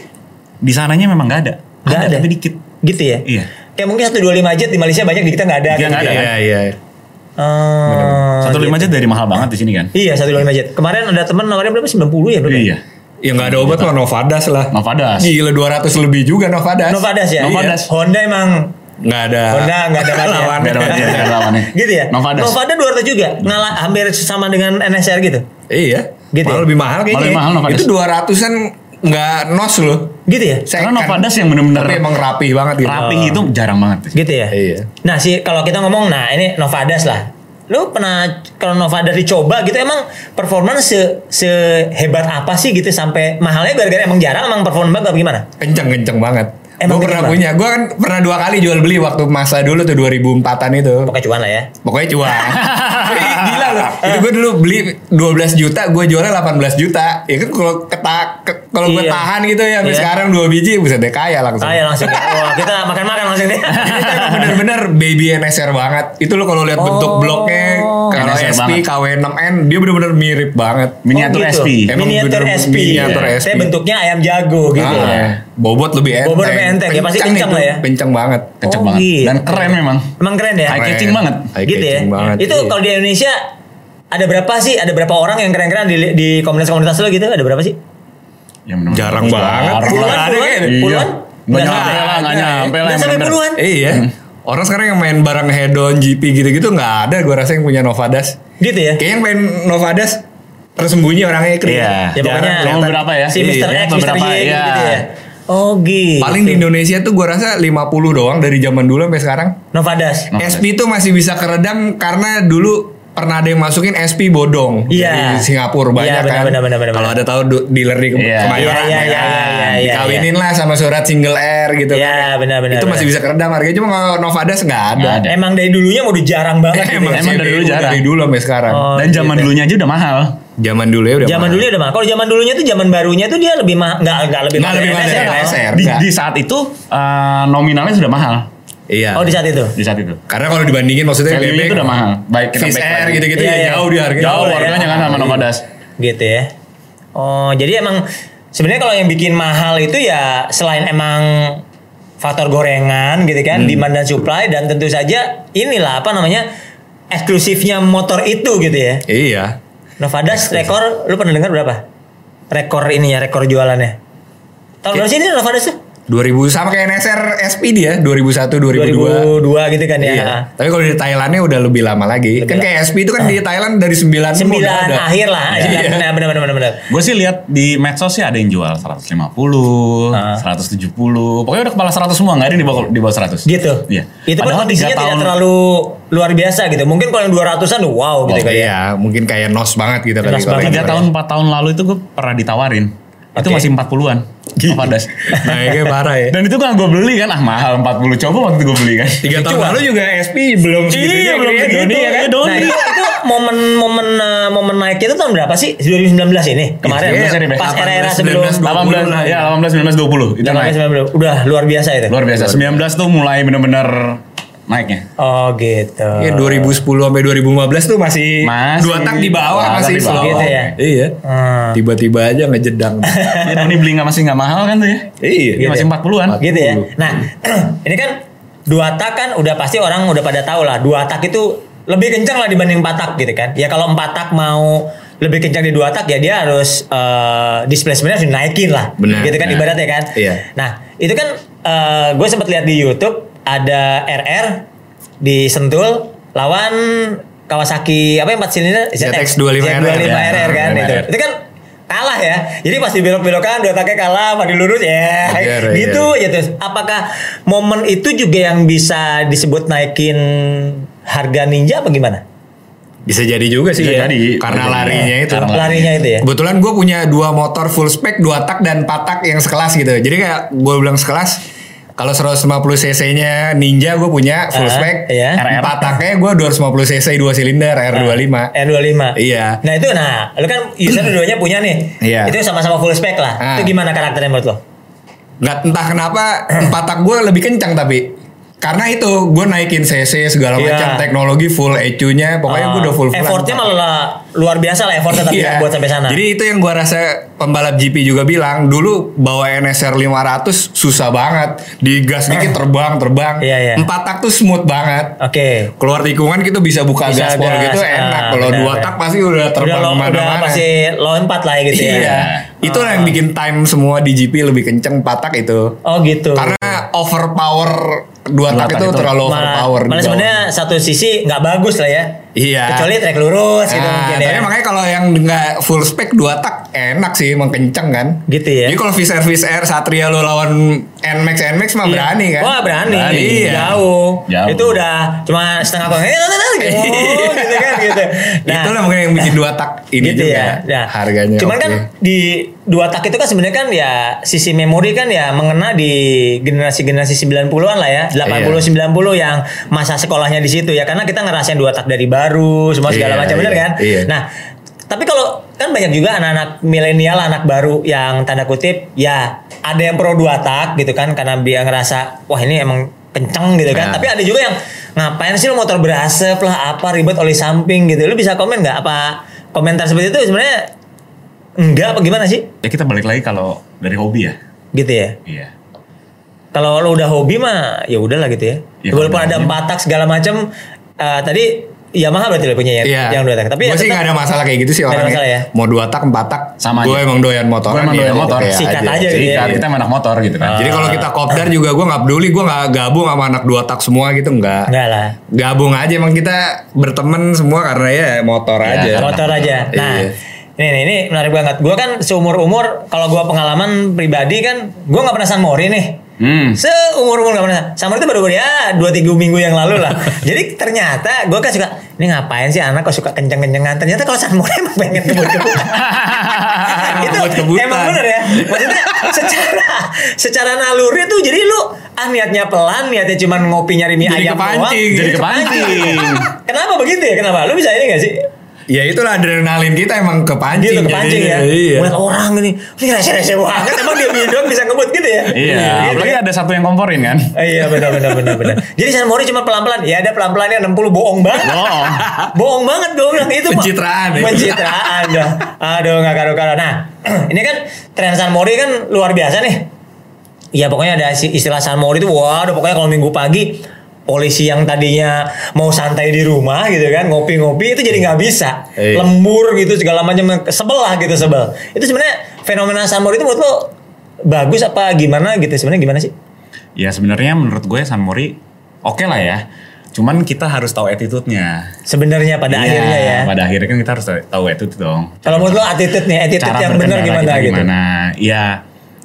Di sananya memang nggak ada. Nggak ada. tapi dikit. Gitu ya. Iya. Kayak mungkin 125 jet di Malaysia banyak di kita nggak ada. Iya, gitu nggak ada. ya. Iya, iya. Oh, Satu lima gitu. aja dari mahal banget di sini kan. Iya 125 jet. Kemarin ada teman nawarin berapa? 90 ya berapa? Iya. Ya nggak ada obat mah Novadas lah. Novadas. Gila 200 lebih juga Novadas. Novadas ya. Novadas. Honda emang Nggak ada. Honda nggak ada lawannya. lawannya. Nggak ada lawannya, nggak ada lawannya. gitu ya. Novadas. Novada 200 juga. Ngalah hampir sama dengan NSR gitu. Iya. Gitu Malah ya? lebih mahal kayaknya. Malah lebih mahal Novadas. Itu 200-an nggak nos loh. Gitu ya. Karena Second. Novadas yang bener-bener Tapi emang rapi banget gitu. rapi itu jarang banget. Gitu ya. Iya. Nah sih kalau kita ngomong, nah ini Novadas lah. Lu pernah kalau Novadas dicoba gitu emang performance se sehebat apa sih gitu sampai mahalnya gara-gara emang jarang emang performa banget apa gimana? Kenceng kenceng banget. Emang gue pernah kenceng punya. Gue kan pernah dua kali jual beli waktu masa dulu tuh 2004-an itu. Pokoknya cuan lah ya. Pokoknya cuan. Gila loh. Itu gue dulu beli 12 juta, gue jualnya 18 juta. Ya kan kalau keta ke- kalau gue Iya. tahan gitu ya sampai Iya. sekarang dua biji bisa deh kaya langsung. Kaya langsung ya. Wah kita makan-makan langsung deh. Bener-bener baby NSR banget. Itu lo kalau lihat bentuk Oh. bloknya kalau SP banget. KW6N dia bener-bener mirip banget. Miniatur Oh, gitu. SP. Emang Miniatur bener SP. miniatur. SP. Saya bentuknya ayam jago gitu. Ah, bobot lebih enteng. Bobot lebih enteng, ya pasti kencang lah ya. Kencang banget. Kenceng Oh, banget. gitu. Dan keren memang. Emang keren ya. High Keren. catching banget. High gitu ya. banget. Itu iya. kalau di Indonesia ada berapa sih? Ada berapa orang yang keren-keren di, di komunitas-komunitas lo gitu? Ada berapa sih? Ya, bener-bener. Jarang banget. Jarang Puluhan, ada puluhan, kayaknya. puluhan. Nggak nyampe lah, nggak nyampe lah. Nggak sampai puluhan. Iya. Orang sekarang yang main barang hedon, GP gitu-gitu nggak ada. Gue rasa yang punya Novadas. Gitu ya. Kayaknya yang main Novadas tersembunyi orangnya Kri. Iya. Ya pokoknya Jarang. Cuma beberapa ya. Si Mr. Iya, X, Mr. beberapa, Y iya. gitu ya. Oh gitu. Paling di Indonesia tuh gue rasa 50 doang dari zaman dulu sampai sekarang. Novadas. Novadas. SP tuh masih bisa keredam karena dulu pernah ada yang masukin SP bodong Iya. dari Singapura banyak Iya, benar, kan. benar, benar, benar, Kalau ada tahu dealer di Iya. Kemayoran Iya, iya, ya iya, kan. iya, iya, Dikawinin lah sama surat single R gitu Iya, kan. benar, benar, Itu masih benar. bisa keredam harganya cuma kalau Novadas nggak ada. Nggak ada. Emang dari dulunya mau jarang banget gitu Emang. Emang dari dulu jarang. Dari dulu sampai sekarang. Oh, Dan zaman gitu. dulunya aja udah mahal. Zaman dulu ya udah Zaman mahal. dulu udah mah. Kalau zaman dulunya tuh zaman barunya tuh dia lebih mahal, enggak enggak lebih Nggak mahal. lebih dari mahal dari NSR. NSR. Di, di saat itu eh, nominalnya sudah mahal. Iya. Oh di saat itu. Di saat itu. Karena kalau dibandingin maksudnya Value bebek itu udah mahal. Baik kita Fish Air gitu-gitu Iya, ya iya. jauh di harganya. Jauh Jauh ya. harganya kan sama Novadas. Gitu ya. Oh, jadi emang sebenarnya kalau yang bikin mahal itu ya selain emang faktor gorengan gitu kan, demand dan supply dan tentu saja inilah apa namanya eksklusifnya motor itu gitu ya. Iya. Novadas rekor lu pernah dengar berapa? rekor ini ya, rekor jualannya. Tahun berapa sih ini Novadas tuh? 2000 sama kayak NSR SP dia 2001 2002. 2002 gitu kan ya. Iya. Tapi kalau di Thailandnya udah lebih lama lagi. kan kayak SP itu kan di Thailand dari 9 Sembilan akhir lah, Iya. nah, benar benar benar benar. Gue sih lihat di medsos sih ada yang jual 150, Ah. 170. Pokoknya udah kepala 100 semua, nggak ada yang di bawah, di bawah 100. Gitu. Iya. Itu pun kondisinya tiga tidak tahun- terlalu luar biasa gitu. Mungkin kalau yang 200-an tuh wow gitu Oh, kan. ya. iya, mungkin kayak nos banget gitu kali Nos kalau banget. yang Tiga gitu. tahun, empat tahun lalu itu gue pernah ditawarin. Itu Oke. masih 40-an. Novadas. Naiknya parah ya. Dan itu kan gue beli kan, ah mahal 40. Coba waktu itu gue beli kan. Tiga tahun lalu juga SP belum segitunya Iya, belum gitu ya, segitu, Doni ya kan? iya, Doni. Nah itu, itu momen-momen uh, momen naiknya itu tahun berapa sih? 2019 ini kemarin Iya, Be. pas 18, era-era sebelum 19, 18, lah. ya 18, 19, 20. Itu naik. 19, udah luar biasa itu. Luar biasa. 19 tuh mulai bener-bener naiknya. Oh gitu. Ya 2010 sampai 2015 tuh masih, Masih. dua tak di bawah Dua tak masih di bawah. slow. Gitu ya? Iya. Hmm. Tiba-tiba aja ngejedang. Ya Doni beli nggak masih nggak mahal kan tuh ya? iya. Iya, masih 40-an. Gitu ya. Nah, ini kan dua tak kan udah pasti orang udah pada tahu lah. Dua tak itu lebih kencang lah dibanding empat tak gitu kan. Ya kalau empat tak mau lebih kencang di dua tak ya dia harus eh, displacement-nya harus dinaikin lah. Benar, gitu kan benar. ibaratnya kan. Iya. Nah, itu kan gue sempat lihat di YouTube ada RR di Sentul lawan Kawasaki apa yang 4 silinder ZX25 ZX25 ya. RR kan RR. itu. Itu kan kalah ya. Jadi pas dibelok-belokan dua taknya kalah, maju lurus ya. Iya, gitu ya terus. Apakah momen itu juga yang bisa disebut naikin harga Ninja apa gimana? Bisa jadi juga sih. Bisa ya. jadi. Karena larinya itu. Karena Larinya itu ya. Kebetulan gue punya dua motor full spec, dua tak dan empat tak yang sekelas gitu. Jadi kayak gue bilang sekelas, kalau 150 cc-nya Ninja gue punya full Ah, spec. iya. Empat taknya gue 250 cc dua silinder R25. R25. Iya. Nah itu nah, lu kan user dua-duanya punya nih. Iya. Itu sama-sama full spec lah. Ah. Itu gimana karakternya menurut lo? Nggak entah kenapa empat tak gue lebih kencang tapi karena itu gue naikin cc segala Iya. macam teknologi full ECU-nya pokoknya gue udah full full Effortnya malah luar biasa lah effortnya tapi Iya. buat sampai sana. Jadi itu yang gua rasa pembalap GP juga bilang dulu bawa NSR 500 susah banget. Digas dikit terbang terbang. Iya, iya. Empat tak tuh smooth banget. Oke. Keluar tikungan gitu bisa buka Bisa gaspol gas, gitu ah, enak. Kalau dua tak pasti udah terbang udah, ke mana-mana. pasti lompat lah gitu ya. Iya. Itu lah yang bikin time semua di GP lebih kenceng empat tak itu. Oh gitu. Karena overpower dua tak itu itu. terlalu overpower. malah sebenarnya satu sisi nggak bagus lah ya. Iya. Kecuali trek lurus gitu Nah, mungkin tapi ya. makanya kalau yang nggak full spec dua tak enak sih emang kenceng kan. Gitu ya. Jadi kalau Viser Viser Satria lo lawan Nmax Nmax mah Iya. berani kan? Wah berani, Berani, iya. jauh. Jauh. Itu udah cuma setengah kok. gitu, gitu kan gitu. Itulah mungkin yang bikin dua tak ini gitu juga ya. Nah, harganya. Cuman oke. kan di dua tak itu kan sebenarnya kan ya sisi memori kan ya mengena di generasi-generasi 90-an lah ya. 80 Iya. 90 yang masa sekolahnya di situ ya karena kita ngerasain dua tak dari baru semua segala Iya, macam bener iya, kan? iya. Nah, tapi kalau kan banyak juga anak-anak milenial, anak baru yang tanda kutip ya ada yang pro dua tak gitu kan karena dia ngerasa wah ini emang kenceng gitu kan. Nah. Tapi ada juga yang ngapain sih lo motor berasap lah apa ribet oli samping gitu. Lu bisa komen nggak apa komentar seperti itu sebenarnya enggak apa gimana sih? Ya kita balik lagi kalau dari hobi ya. Gitu ya. Iya. Kalau lo udah hobi mah ya udahlah gitu ya. Ya, Walaupun ada empat tak segala macam eh, tadi Yamaha berarti lo punya ya Iya. yang dua tak. Tapi gue ya sih nggak ada masalah kayak gitu sih orangnya. masalah ya? Mau dua tak, empat tak, Sama Gue aja. emang doyan motor. Gue emang doyan motor. Sikat aja gitu ya. Sikat, kita emang anak motor gitu kan. Jadi kalau kita kopdar juga gue nggak peduli, gue nggak gabung sama anak dua tak semua gitu nggak. Enggak lah. Gabung aja emang kita berteman semua karena ya motor Ya, aja. motor aja. Nah, Iya. ini, ini ini menarik banget. Gua kan seumur umur kalau gua pengalaman pribadi kan, gua nggak pernah San Mori nih. Hmm. Seumur umur nggak pernah. Mori itu baru ya dua tiga minggu yang lalu lah. Jadi ternyata gua kan suka ini ngapain sih anak kok suka kenceng-kencengan. Ternyata kalau Mori emang pengen kebut-kebut. itu Kebut-kebutan. emang bener ya. Maksudnya secara secara naluri tuh jadi lu ah niatnya pelan, niatnya cuma ngopi nyari mie Jadi ayam kepancing. doang. Jadi kepancing. Kenapa begitu ya? Kenapa? Lu bisa ini gak sih? Ya itulah adrenalin kita emang kepancing. gitu kepancing ya. Iya. Buat orang ini, ini rese-rese banget. Emang dia doang bisa ngebut gitu ya? Iya, Gitu apalagi kan? ada satu yang komporin kan. Iya benar benar benar benar. Jadi San Mori cuma pelan-pelan. Ya ada pelan-pelannya 60 bohong banget. Bohong. bohong banget gue bilang itu. Pencitraan ya. Pencitraan dah. Aduh nggak karo-karo. Nah, ini kan tren San Mori kan luar biasa nih. Ya pokoknya ada istilah San Mori itu wah, pokoknya kalau minggu pagi polisi yang tadinya mau santai di rumah gitu kan ngopi-ngopi itu jadi nggak bisa Iya. lembur gitu segala macam sebel lah gitu sebel itu sebenarnya fenomena San Mori itu menurut lo bagus apa gimana gitu sebenarnya gimana sih? Ya sebenarnya menurut gue San Mori oke lah ya. Cuman kita harus tahu attitude-nya. Sebenarnya pada Iya, akhirnya ya. Pada akhirnya kan kita harus tahu attitude dong. Kalau menurut lo attitude nih, attitude Cara yang benar gimana gitu? Gimana? Ya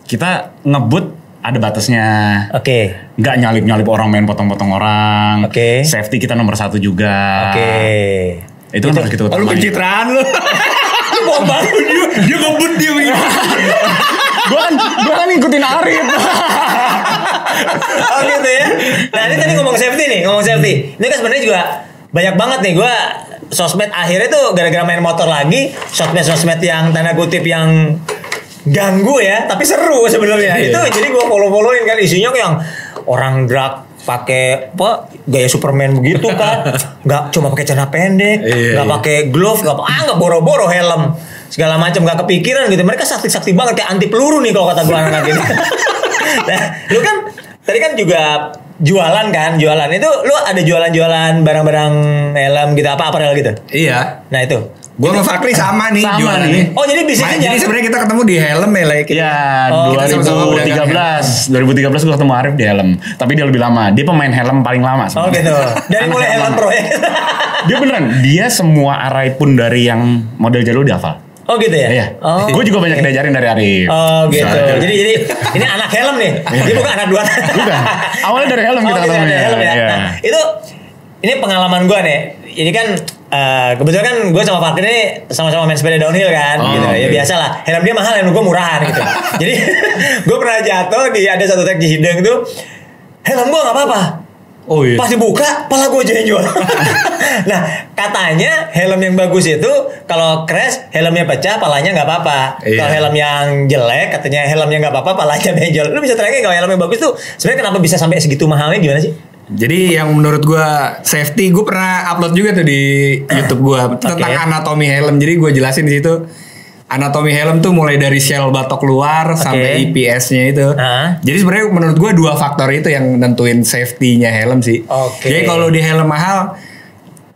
kita ngebut ada batasnya. Oke. Nggak nyalip-nyalip orang main potong-potong orang. Oke. Safety kita nomor satu juga. Oke. Itu kan harus kita Oh, lu utamain. pencitraan lu. Lu bohong banget. dia, dia ngebut dia begini. Gue kan, gue kan ngikutin Arif. oh gitu ya. Nah ini tadi ngomong safety nih, ngomong safety. Ini kan sebenarnya juga banyak banget nih gue sosmed akhirnya tuh gara-gara main motor lagi sosmed-sosmed yang tanda kutip yang ganggu ya tapi seru sebenarnya. Iya. itu jadi gue follow followin kan isinya kayak yang orang drag pakai apa gaya Superman begitu kan. Nggak cuma pakai celana pendek Iya, nggak pakai glove nggak ah nggak boro-boro helm segala macam nggak kepikiran gitu. Mereka sakti-sakti banget kayak anti peluru nih kalau kata gue anak ini nah lu kan tadi kan juga jualan kan jualan itu lu ada jualan-jualan barang-barang helm gitu apa apa gitu Iya. nah itu Gue sama Fakri sama nih Sama jualannya. nih. Oh, jadi bisnisnya Jadi sebenarnya kita ketemu di helm ya like. Iya, Oh, sama-sama pedagang 2013. 2013 gue ketemu Arif di helm. Tapi dia lebih lama. Dia pemain helm paling lama Oh sebenarnya. gitu. Dari mulai helm helm lama. pro ya. Dia beneran, dia semua arai pun dari yang model jalur dia hafal. Oh gitu ya. Iya. Oh. Gue juga banyak diajarin dari Arif. Oh gitu. Soalnya- Jadi jadi ini anak helm nih. Dia bukan anak dua. Bukan. Awalnya dari helm kita oh, gitu, dari helm ya. Iya. Nah, itu ini pengalaman gue nih. Ini kan eh, kebetulan kan gue sama Fakir ini sama-sama main sepeda downhill kan, Oh, gitu. Ya oke. biasa lah. Helm dia mahal, helm gue murahan gitu. Jadi gue pernah jatuh di ada satu trek di Hideng tuh. Helm gue nggak apa-apa. Oh iya. Pas dibuka, pala gue jual. nah, katanya helm yang bagus itu kalau crash, helmnya pecah, palanya nggak apa-apa. Iya. Kalau helm yang jelek, katanya helmnya nggak apa-apa, palanya benjol. Lu bisa tracking kalau helm yang bagus tuh, sebenarnya kenapa bisa sampai segitu mahalnya gimana sih? Jadi yang menurut gua safety, gue pernah upload juga tuh di YouTube gua tentang Oke. anatomi helm. Jadi gue jelasin di situ anatomi helm tuh mulai dari shell batok luar sampai IPS-nya itu. Ah. Jadi sebenarnya menurut gua dua faktor itu yang nentuin safety-nya helm sih. Oke. Jadi kalau di helm mahal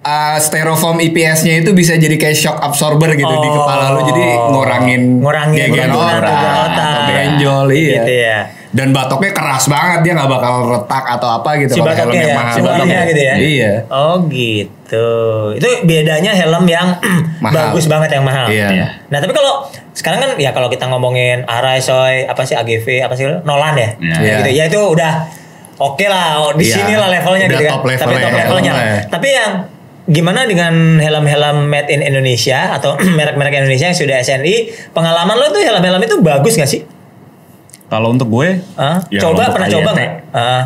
uh, styrofoam IPS-nya itu bisa jadi kayak shock absorber gitu di Oh. kepala lu jadi ngurangin ngurangin ke otak. atau benjol iya. Gitu ya. Dan batoknya keras banget dia nggak bakal retak atau apa gitu Si kalau helm yang ya, mahal. si batoknya gitu ya. Iya. Oh gitu. Itu bedanya helm yang Mahal. bagus banget yang mahal. Iya. Nah tapi kalau sekarang kan ya kalau kita ngomongin Arai, Soy, apa sih AGV, apa sih Nolan ya, Iya. gitu. Ya itu udah oke lah, oh, di Iya. sini lah levelnya Udah gitu kan. top Tapi levelnya, top ya. levelnya. Iya. Tapi yang gimana dengan helm-helm made in Indonesia atau merek-merek Indonesia yang sudah SNI, pengalaman lo tuh helm-helm itu bagus gak sih? Kalau untuk gue, Hah? ya coba pernah coba nggak? Ah.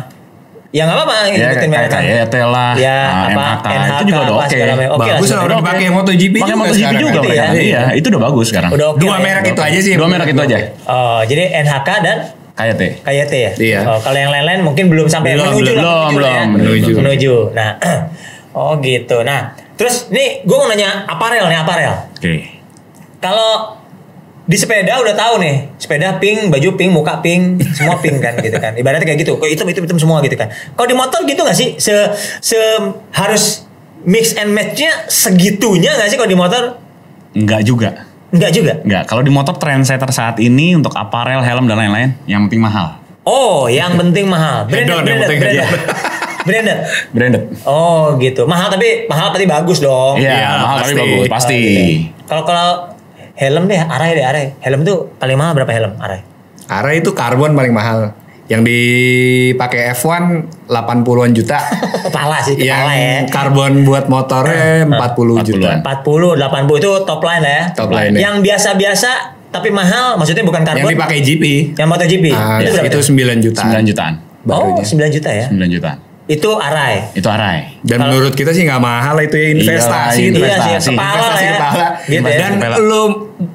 ya nggak apa-apa Ya ngikutin kayak lah, Ya, ah, apa, NHK, NHK, itu juga udah oke. lah, Bagus lah udah dipakai MotoGP Pakai juga MotoGP juga mereka. Iya. Iya, itu udah bagus sekarang. Udah oke Dua ya. merek itu aja sih. Dua merek itu aja. Oh, jadi NHK dan KYT. KYT ya? Iya. Oh, kalau yang lain-lain mungkin belum sampai Belum, menuju belum, lah, belum, ya. belum, menuju. Menuju. Nah, oh gitu. Nah, terus nih gue mau nanya aparel nih aparel. Oke. Kalau di sepeda udah tahu nih, sepeda pink, baju pink, muka pink, semua pink kan gitu kan. Ibaratnya kayak gitu, kok hitam hitam hitam semua gitu kan. Kalau di motor gitu nggak sih? Se, se harus mix and matchnya segitunya nggak sih kalau di motor? Enggak juga. Enggak juga. Enggak. Kalau di motor trendsetter saat ini untuk aparel, helm dan lain-lain, yang penting mahal. Oh, yang penting mahal. Branded, branded, branded. aja. branded. Branded. Oh gitu. Mahal tapi mahal tapi bagus dong. Iya, Iya, mahal tapi bagus. Pasti. Kalau kalau helm deh, arai deh, arai. Helm tuh paling mahal berapa helm? Arai. Arah itu karbon paling mahal. Yang dipakai F1 80-an juta. Kepala sih, yang kepala ya. karbon buat motornya 40 juta. 40-an. 40, 80 itu top line lah ya. Top line ya. Yang biasa-biasa tapi mahal, maksudnya bukan Yang karbon. dipakai GP. Yang MotoGP. Ah, itu berapa? itu tuh? 9 juta. 9 jutaan. Oh, barunya. 9 juta ya. 9 jutaan. Itu arai. Itu arai. Dan Kalau- menurut kita sih nggak mahal itu ya investasi Iya, itu. Iya sih, investasi. kepala lah Investasi ya. kepala. Gitu ya. Dan Kepala. lu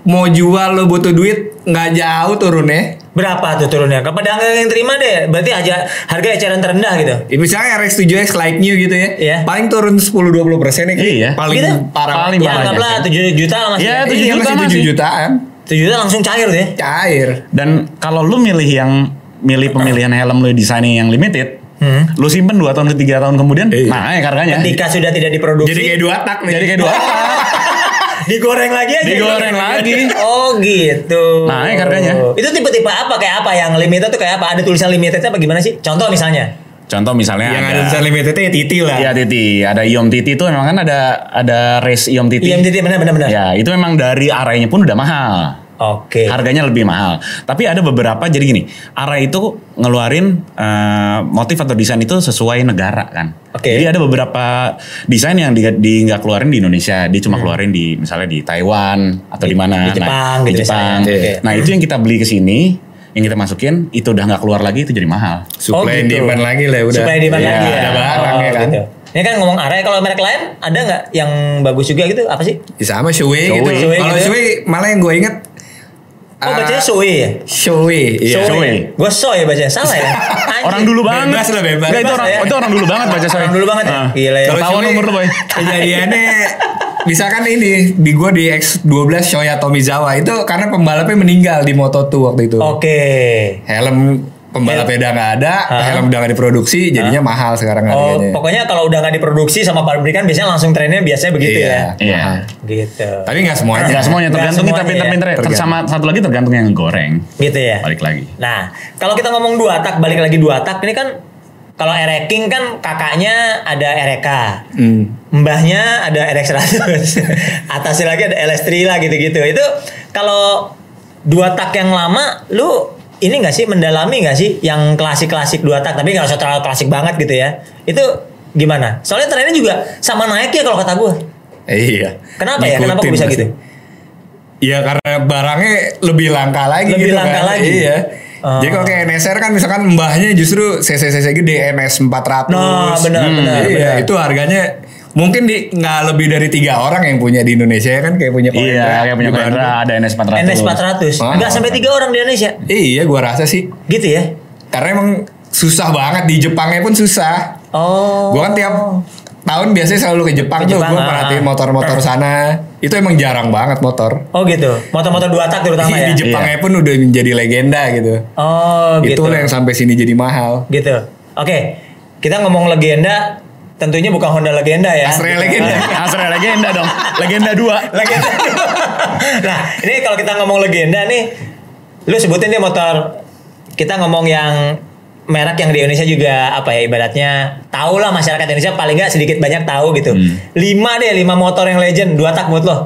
mau jual lu butuh duit nggak jauh turunnya. Berapa tuh turunnya? Ke pedagang yang terima deh. Berarti aja harga eceran terendah gitu. Ya, misalnya RX7X like new gitu ya. Iya. Paling turun 10-20 persen ya. Iya. Paling Gitu? parah. Paling Ya parah anggaplah aja. 7 juta lah masih. Iya, ya. 7 Iya, juta masih 7 masih. jutaan. 7 juta langsung cair tuh ya. Cair. Dan kalau lu milih yang milih pemilihan helm lu desainnya yang limited, Hmm. lu simpen 2 tahun ke 3 tahun kemudian, Iya. naik harganya. Ketika sudah tidak diproduksi. Jadi kayak dua tak nih. Jadi kayak dua. Digoreng lagi aja. Digoreng lagi. Oh gitu. Naik harganya. Itu tipe-tipe apa kayak apa yang limited tuh kayak apa? Ada tulisan limitednya apa gimana sih? Contoh misalnya. Contoh misalnya Yang ada ada, tulisan limitednya ya titi lah. Iya Titi, ada Iom Titi itu memang kan ada ada race Iom Titi. Iya, jadi benar-benar benar. Ya, itu memang dari arahnya pun udah mahal. Oke. Harganya lebih mahal. Tapi ada beberapa jadi gini, arah itu ngeluarin eh, motif atau desain itu sesuai negara kan. Oke. Jadi ada beberapa desain yang di, di nggak keluarin di Indonesia, dia cuma keluarin di misalnya di Taiwan atau di mana. Hmm. di Jepang nah, di gitu Jepang. misalnya. Oke. Nah itu yang kita beli ke sini, yang kita masukin itu udah nggak keluar lagi itu jadi mahal. Oh, Supply and gitu. demand lagi lah udah. Supaya di mana Iya, lagi ya. ada barang ya kan. gitu. Ini kan ngomong arah kalau merek lain ada nggak yang bagus juga gitu? Apa sih? Ya sama Shui gitu. Shui Kalau gitu ya. Shui malah yang gue inget. Oh bacanya Sui ya? Shui. Iya. Shui. Gue ya bacanya salah ya. Anjing. Orang dulu banget. Bebas lah, bebas. Nggak, itu orang ya. itu orang dulu banget baca saya. Orang dulu banget ya? Ah. Gila ya. Kalau Kalau tahun Shui, umur lu boy. Kejadiannya misalkan ini di gue di X12 Shoya Tomizawa itu karena pembalapnya meninggal di Moto2 waktu itu. Oke. Helm pembalapnya udah nggak ada, Hah? helm udah nggak diproduksi, jadinya mahal sekarang Oh, harganya. pokoknya kalau udah nggak diproduksi sama pabrikan biasanya langsung trennya biasanya begitu Iya. ya. Iya. Gitu. Tapi nggak semuanya. Enggak semuanya Nggak tergantung kita semuanya ya. pinter-pinter. Tergantung. Sama satu lagi tergantung yang goreng. Gitu ya. Balik lagi. Nah, kalau kita ngomong dua tak, balik lagi dua tak, ini kan kalau Ereking kan kakaknya ada Ereka. Hmm. Mbahnya ada RX100. Atasnya lagi ada LS3 lah gitu-gitu. Itu kalau dua tak yang lama lu ini gak sih mendalami gak sih yang klasik-klasik dua tak tapi nggak usah terlalu klasik banget gitu ya. Itu gimana? Soalnya trennya juga sama naik ya kalau kata gue. Iya. Kenapa ya? Kenapa bisa gitu? Iya karena barangnya lebih langka lagi Lebih gitu langka kan. lagi. Iya. Oh. Jadi kalau kayak NSR kan misalkan mbahnya justru CC-CC gede NS 400. Nah, benar, benar, Iya, benar. itu harganya mungkin di nggak lebih dari tiga orang yang punya di Indonesia ya kan kayak punya Iya, Koendra kayak punya. Koendra ada NS 400. NS 400. Ah. Nggak sampai tiga orang di Indonesia. Iya, gua rasa sih. Gitu ya. Karena emang susah banget di Jepangnya pun susah. Oh. Gua kan tiap tahun biasanya selalu ke Jepang Ke tuh, Jepang, gua ah. perhatiin motor-motor sana. Itu emang jarang banget motor. Oh gitu. Motor-motor dua tak terutama ya. di Jepangnya pun udah menjadi legenda gitu. Oh gitu. Itu yang sampai sini jadi mahal. Gitu. Oke. Kita ngomong legenda, tentunya bukan Honda legenda ya. Astrea legenda. Astra legenda dong. Legenda 2. legenda. nah, ini kalau kita ngomong legenda nih, lu sebutin deh motor. Kita ngomong yang merek yang di Indonesia juga apa ya ibaratnya tahu lah masyarakat Indonesia paling nggak sedikit banyak tahu gitu. Hmm. Lima deh, lima motor yang legend, dua tak menurut lo.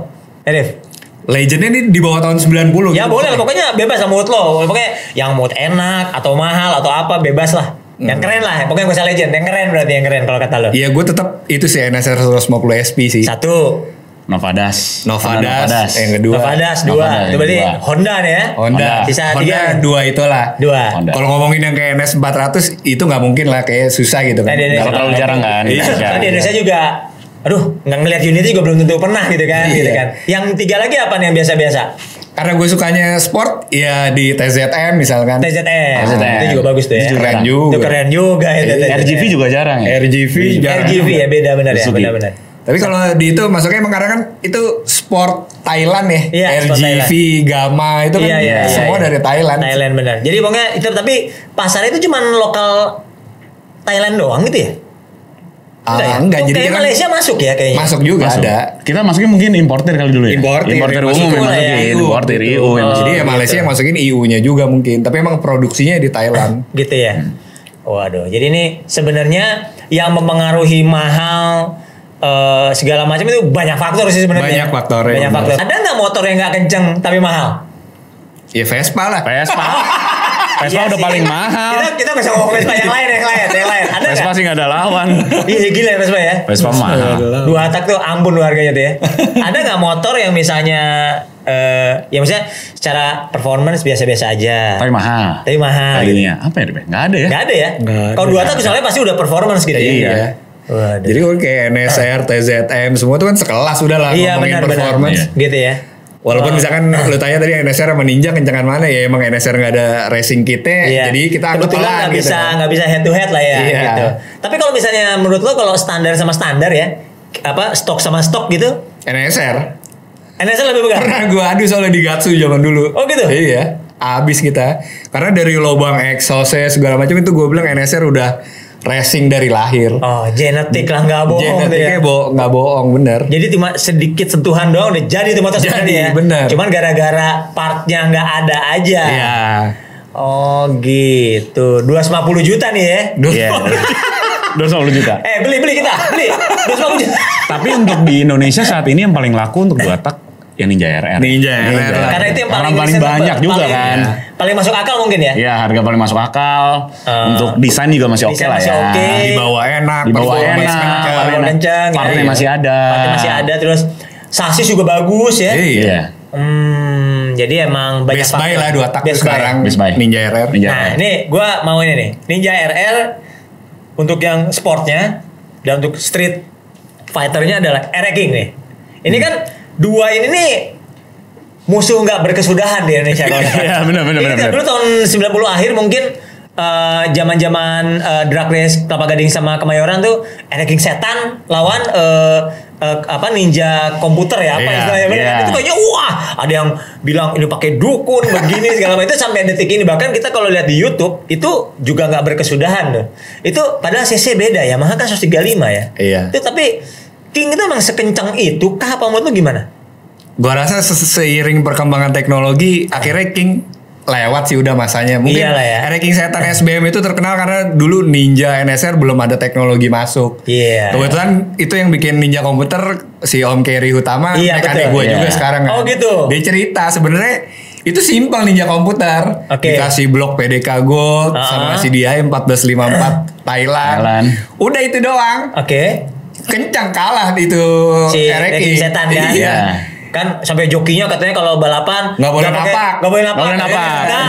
Edif. Legendnya ini di bawah tahun 90 Ya gitu. boleh lah, pokoknya bebas lah menurut lo. Pokoknya yang mood enak atau mahal atau apa bebas lah. Yang keren lah, pokoknya gak usah legend. Yang keren berarti yang keren kalau kata lo. Iya gue tetap itu sih NSR 150 SP sih. Satu, Novadas. Nova Honda Das, yang kedua. Novadas dua. Novadas Itu berarti kedua. Honda nih ya. Honda. Sisa Honda tiga. dua itulah. Dua. Kalau ngomongin yang kayak NS 400 itu nggak mungkin lah kayak susah gitu Nah, kan. di Indonesia. Kalau terlalu jarang kan. Iya. Karena di Indonesia juga aduh nggak ngelihat unitnya juga belum tentu pernah gitu kan Iya. gitu kan yang tiga lagi apa nih yang biasa-biasa Karena gue sukanya sport ya di TZM misalkan. TZM TZM. itu juga bagus tuh ya Itu keren itu juga. keren juga ya. TZM. RGV juga jarang ya. RGV jarang. RGV ya beda benar ya Suzuki. benar-benar Tapi kalau di itu masuknya emang karena kan itu sport Thailand ya. Iya, sport RGV, Gamma itu kan Iya, iya, iya, semua iya. dari Thailand. Thailand benar jadi pokoknya itu tapi pasarnya itu cuman lokal Thailand doang gitu ya Ah, ya? enggak, jadi kayak kan Malaysia masuk ya kayaknya masuk juga Masuk. ada. Kita masukin mungkin importer kali dulu ya. Importer, Importer masuk umum yang ya, masukin. Importer. EU Oh, Jadi ya gitu. Malaysia yang masukin EU-nya juga mungkin, tapi emang produksinya di Thailand. gitu ya. Waduh, jadi ini sebenarnya yang mempengaruhi mahal eh, segala macam itu banyak faktor sih sebenarnya. Banyak faktornya, Banyak benar. faktor. Ada nggak motor yang nggak kenceng tapi mahal? Ya Vespa lah. Vespa. Iya Vespa udah sih. paling mahal. Kita kita bisa ngomong Vespa yang lain, yang lain, yang lain. Ada Vespa nggak? sih nggak ada lawan. Iya gila ya Vespa ya. Vespa mahal. Dua tak tuh ampun tuh harganya tuh ya. Ada nggak motor yang misalnya eh ya misalnya secara performance biasa-biasa aja. Tapi mahal. Tapi mahal. gitu. Kalinya apa ya? Nggak ada ya? Nggak ada ya? Kalau dua tak misalnya pasti udah performance gitu ya. Iya. Waduh. Jadi kalau kayak NSR, TZM semua tuh kan sekelas udah lah iya ngomongin benar benar. performance. Gitu ya. Walaupun misalkan lu tanya tadi NSR sama Ninja kencengan mana ya emang NSR nggak ada racing kitnya, Iya. jadi kita anggap kebetulan nggak gitu. bisa nggak bisa head to head lah ya Iya. gitu. Tapi kalau misalnya menurut lo kalau standar sama standar ya apa stok sama stok gitu, NSR NSL lebih pegang. pernah gua adu soalnya di Gatsu zaman dulu. Oh, gitu? Iya. Abis kita. Karena dari lubang exhaustnya segala macam itu gue bilang NSR udah racing dari lahir. Oh, genetik lah nggak bohong tuh ya. Genetiknya bo nggak bohong bener. Jadi cuma sedikit sentuhan doang udah jadi tuh motor Jadi, ya. bener. Cuman gara-gara partnya nggak ada aja. Iya. Oh gitu. 250 juta nih ya. Iya. 250 juta. Eh beli beli kita beli 250 juta. Tapi untuk di Indonesia saat ini yang paling laku untuk dua tak ya Ninja RR. Ninja RR lah. Karena itu yang Orang paling paling reasonable, banyak juga paling- kan. Paling masuk akal mungkin ya. Ya harga paling masuk akal. Eh, untuk desain juga masih oke desain lah masih ya. oke. Dibawa enak, Dibawa performance enak, paling Kalau kencang. Partnya ya. masih ada. Partnya masih ada terus sasis juga bagus ya. Iya. Iya. Hmm, jadi emang banyak Best buy lah dua tak Best buy. sekarang. Best buy. Ninja RR. Ninja. Nah, ini gua mau ini nih. Ninja RR untuk yang sportnya dan untuk street fighternya adalah RR King nih. Ini kan dua ini nih musuh nggak berkesudahan di Indonesia kalau. Iya, benar, benar, benar. Dulu tahun 90 akhir mungkin eh, zaman-zaman eh, drag race Kelapa Gading sama Kemayoran tuh King setan lawan eh, eh, apa ninja komputer ya apa Iya, istilahnya kan? iya. itu kayaknya wah ada yang bilang ini pakai dukun begini segala macam itu sampai detik ini bahkan kita kalau lihat di YouTube itu juga nggak berkesudahan tuh itu padahal CC beda ya Yamaha kan 135 ya Iya. itu tapi King itu emang sekencang itu kah apa menurut lu gimana Gua rasa se- seiring perkembangan teknologi akhirnya King lewat sih udah masanya. Mungkin Iyalah ya. King Setan SBM itu terkenal karena dulu Ninja NSR belum ada teknologi masuk. Iya. Kebetulan itu yang bikin Ninja komputer si Om Kerry Utama Iya, mekanik gue Iya. juga sekarang kan. Oh, gitu. Dia cerita sebenarnya itu simpel Ninja komputer. Oke. Dikasih blok PDK Gold Ah. sama si dia 1454 Thailand. Thailand. Udah itu doang. oke Kencang kalah itu si King. setan kan Iya. kan sampai jokinya katanya kalau balapan Nggak boleh napak. nggak boleh napak Nggak boleh napak. Nah,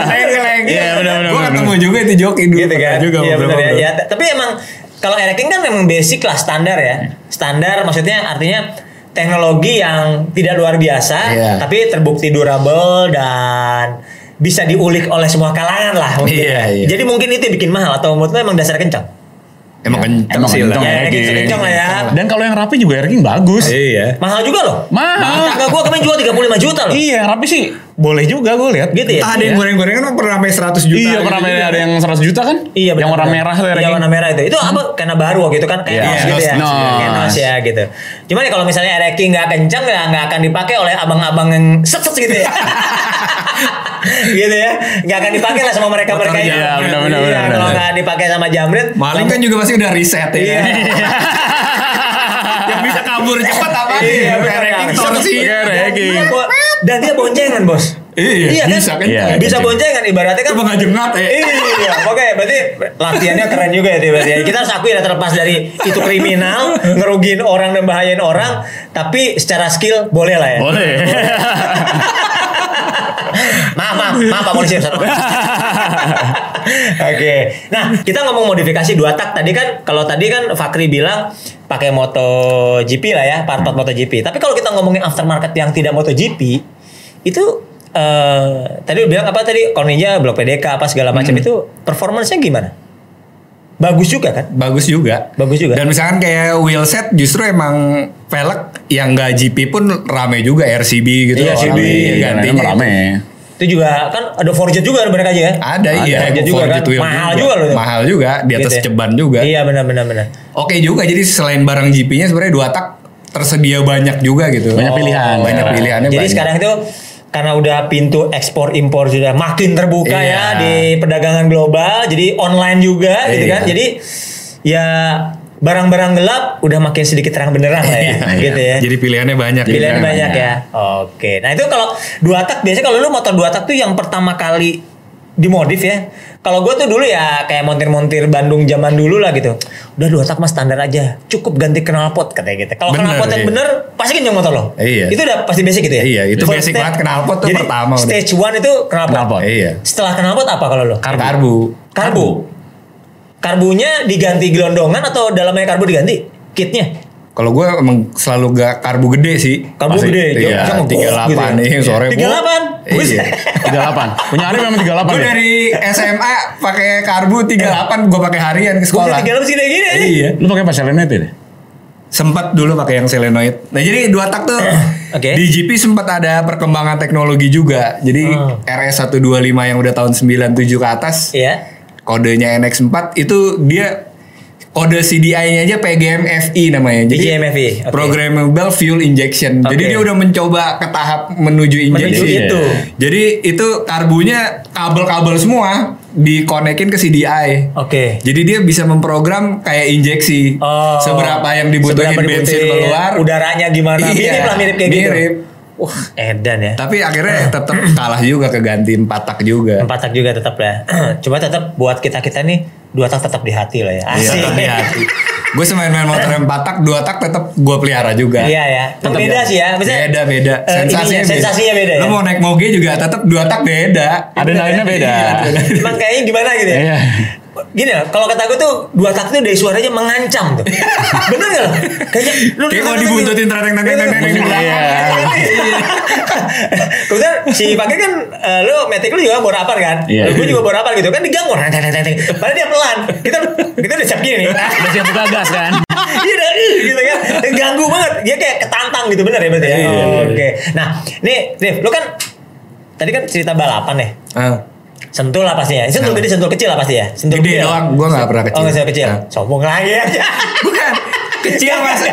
Geleng-geleng. Iya, benar-benar, Gue benar. ketemu juga itu joki dulu. gitu kan juga iya benar ya. ya tapi emang kalau Air King kan memang basic lah standar ya standar maksudnya artinya teknologi yang tidak luar biasa Iya. tapi terbukti durable dan bisa diulik oleh semua kalangan lah mungkin Iya, ya. iya. jadi mungkin itu yang bikin mahal atau menurut lo emang dasar kencang Emang kencang Emang sih lah. ya, King King. kencang lah ya Dan kalau yang rapi juga Air King bagus. Iya. mahal juga loh Mahal. Kakak gua kemarin jual 35 juta loh Iya, rapi sih boleh juga gue lihat. gitu ya ada yang goreng-gorengan kan pernah sampai 100 juta. Iya, pernah juga. ada yang 100 juta kan? Iya benar. Yang warna merah tuh Iya King. warna merah itu. Itu apa? Karena baru waktu itu kan kayak Iya, nos gitu ya. nos. Kayak nos ya gitu. Cuman ya kalau misalnya Air King nggak kencang ya nggak akan dipakai oleh abang-abang yang set set gitu ya. gitu ya. Nggak akan dipakai lah sama mereka mereka Motor ini. Iya, benar, benar, Iya, benar, Kalau nggak dipakai sama Jamret. Maling kan juga pasti udah riset ya. Iya. yang bisa kabur cepat apa Iya, sih? benar, Ranking torsi. Air King. Dia bo- Dan dia boncengan bos. Iya, kan? bisa kan? Iya. Bisa boncengan ibaratnya kan. Mah jengat ya. Iya, oke berarti latihannya keren juga ya berarti. Kita harus akui ya terlepas dari itu kriminal, ngerugiin orang dan bahayain orang, tapi secara skill boleh lah ya. Boleh. maaf, maaf, Pak Polisi. Oke. Nah, kita ngomong modifikasi dua tak tadi kan kalau tadi kan Fakri bilang pakai MotoGP lah ya, part-part MotoGP. Tapi kalau kita ngomongin aftermarket yang tidak MotoGP, itu eh tadi lu bilang apa tadi kalau Ninja blok PDK apa segala macam itu performance-nya gimana? Bagus juga kan? Bagus juga. Bagus juga. Dan misalkan kayak wheel set justru emang velg yang nggak GP pun rame juga RCB gitu. Iya, RCB. Rame, Iya, gantinya. rame. Itu juga kan ada Forget juga banyak aja ya. Ada, iya. Forget juga kan. Mahal juga loh. Mahal juga di atas Gitu ya. ceban juga. Iya benar benar benar. Oke juga jadi selain barang GP-nya sebenarnya dua tak tersedia banyak juga gitu. Banyak pilihan. Banyak sekarang. pilihannya Jadi banyak. sekarang itu karena udah pintu ekspor impor sudah makin terbuka Iya. ya di perdagangan global, jadi online juga gitu Iya. kan. Jadi ya barang-barang gelap udah makin sedikit terang benderang lah ya, Iya, gitu ya. Jadi pilihannya banyak. Pilihan gitu. banyak ya. Oke. Nah itu kalau dua tak biasanya kalau lu motor dua tak tuh yang pertama kali dimodif ya. Kalau gue tuh dulu ya kayak montir-montir Bandung zaman dulu lah gitu. Udah dua tak mah standar aja. Cukup ganti knalpot katanya gitu. Kalau knalpot yang iya. bener pasti kenceng motor lo. Iya. Itu udah pasti basic gitu ya. Iya, itu First basic banget. Knalpot tuh Jadi, pertama udah. Stage one itu knalpot. Knalpot. Iya. Setelah knalpot apa kalau lo? Karbu. Karbu. Karbu. Karbunya diganti gelondongan atau dalamnya karbu diganti? Kitnya? Kalau gue emang selalu gak karbu gede sih. Karbu Pasti. gede. Iya, Jangan tiga delapan gitu ya. nih sore. 38? Iya. 38. Punya Arif memang 38 Gue ya? dari SMA pakai karbu 38 gue pakai harian ke sekolah. tiga dalam segini gini. Iya. Lu pakai pas Selenite ya? Sempat dulu pakai yang selenoid. Nah jadi dua tak tuh Oke. di GP sempat ada perkembangan teknologi juga. Jadi Hmm. RS 125 yang udah tahun 97 ke atas Iya. Kodenya NX4 itu dia kode CDI-nya aja PGMFI namanya. Jadi PGMFI, oke. Programmable Fuel Injection. Jadi Oke. dia udah mencoba ke tahap menuju injeksi. Menuju itu. Jadi itu karbunya kabel-kabel semua dikonekin ke CDI. Oke. Jadi dia bisa memprogram kayak injeksi. Oh. Seberapa yang dibutuhin Seberapa bensin keluar. Udaranya gimana? Iya, mirip lah mirip kayak mirip. gitu. Wah, edan ya. Tapi akhirnya tetap kalah juga keganti empat tak juga. Empat tak juga tetap ya. Cuma tetap buat kita kita nih dua tak tetap di hati lah ya. Iya, Asik. tetap di hati. Gue semain-main motor yang empat tak, dua tak tetap gue pelihara juga. Iya ya. Tetap beda sih ya. Misalnya, beda beda. eh, Sensasinya, ininya, sensasinya beda ya. Lo mau naik moge juga tetap dua tak beda. Adrenalinnya beda. Iya, Emang kayaknya gimana gitu ya? Iya. Gini ya, kalau kata gue tuh dua tak tuh dari suaranya mengancam tuh. Bener gak lo? Kayaknya lu Kayak mau dibuntutin tereng tereng di belakang. Iya. Kemudian si Fakir kan eh, lu metik lu juga borapan kan? Iya. Gue juga borapan gitu kan diganggu. Teng, teng, teng. Padahal dia pelan. Kita kita udah siap gini nih. Udah siap buka gas kan? Iya udah gitu kan. Ganggu banget. Dia kayak ketantang gitu bener ya berarti ya. Iya, Oh, Oke. Nah, nih Dev, lu kan tadi kan cerita balapan nih. Sentul lah pastinya. Sentul Ah. gede, sentul kecil lah pasti ya. Sentul Gede kecil. doang, gua nggak pernah kecil. Oh, nggak kecil. Ah. Sombong lagi aja. Bukan. Kecil mas.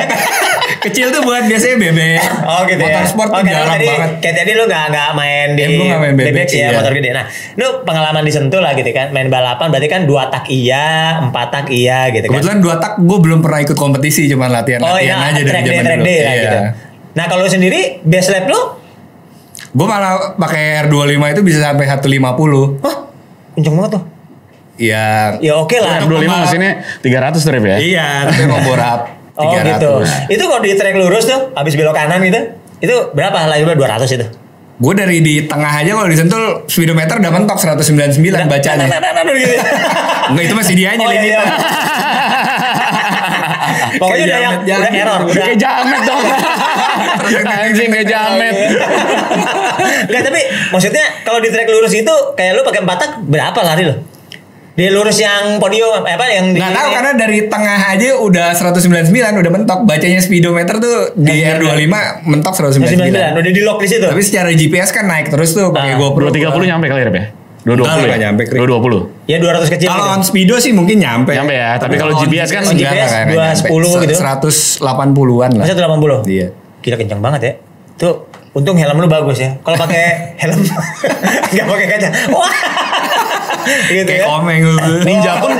Kecil tuh buat biasanya bebek. Oh gitu ya. Motor sport oh, jarang tadi, banget. Kayak tadi lu gak, nggak main di Ya, gua nggak main BMX, ya, iya. motor gede. Nah, lu pengalaman di Sentul lah gitu kan. Main balapan berarti kan dua tak iya, empat tak iya gitu kan. Kebetulan dua tak gue belum pernah ikut kompetisi, cuma latihan Oh latihan iya, aja dari track day, zaman track dulu. day lah Iya. gitu. Nah kalau lu sendiri, base lap lu? Gue malah pakai R25 itu bisa sampai 150. Wah, kenceng banget tuh. Iya. Ya oke lah. Untuk 25 pembalap- mesinnya 300 trip ya? Iya, tapi mau borap 300. Oh gitu. Itu kalau di track lurus tuh, habis belok kanan gitu, itu berapa lah? Itu 200 itu. Gue dari di tengah aja kalau disentul speedometer udah mentok 199 bacanya. Nah, nah, nah, nah, gitu. Enggak itu masih dianya Oh, iya, iya. Pokoknya udah yang jamet, udah jamet. error, udah Kayak jamet dong. Anjing kayak jamet. Enggak tapi maksudnya kalau di track lurus itu kayak lu pakai empat tak berapa lari lo? Di lurus yang podium apa yang di Nggak tahu karena dari tengah aja udah 199 udah mentok. Bacanya speedometer tuh di R25 mentok 99 199. udah di lock di situ. Tapi secara GPS kan naik terus tuh pakai Ah, GoPro. 230 nyampe kali ya, ya? 220 Enggak, ya? nyampe, Krik. 220. Ya 200 kecil. Kalau gitu. on speedo sih mungkin nyampe. Nyampe ya, tapi kalau GPS kan enggak, GPS nggak nyampe. 210 gitu. 180-an lah. Masa 180? Iya. Gila kencang banget ya. Tuh untung helm lu bagus ya. Kalau pakai helm nggak pakai kaca. Wah. gitu Kayak ya. komeng lu. Ninja pun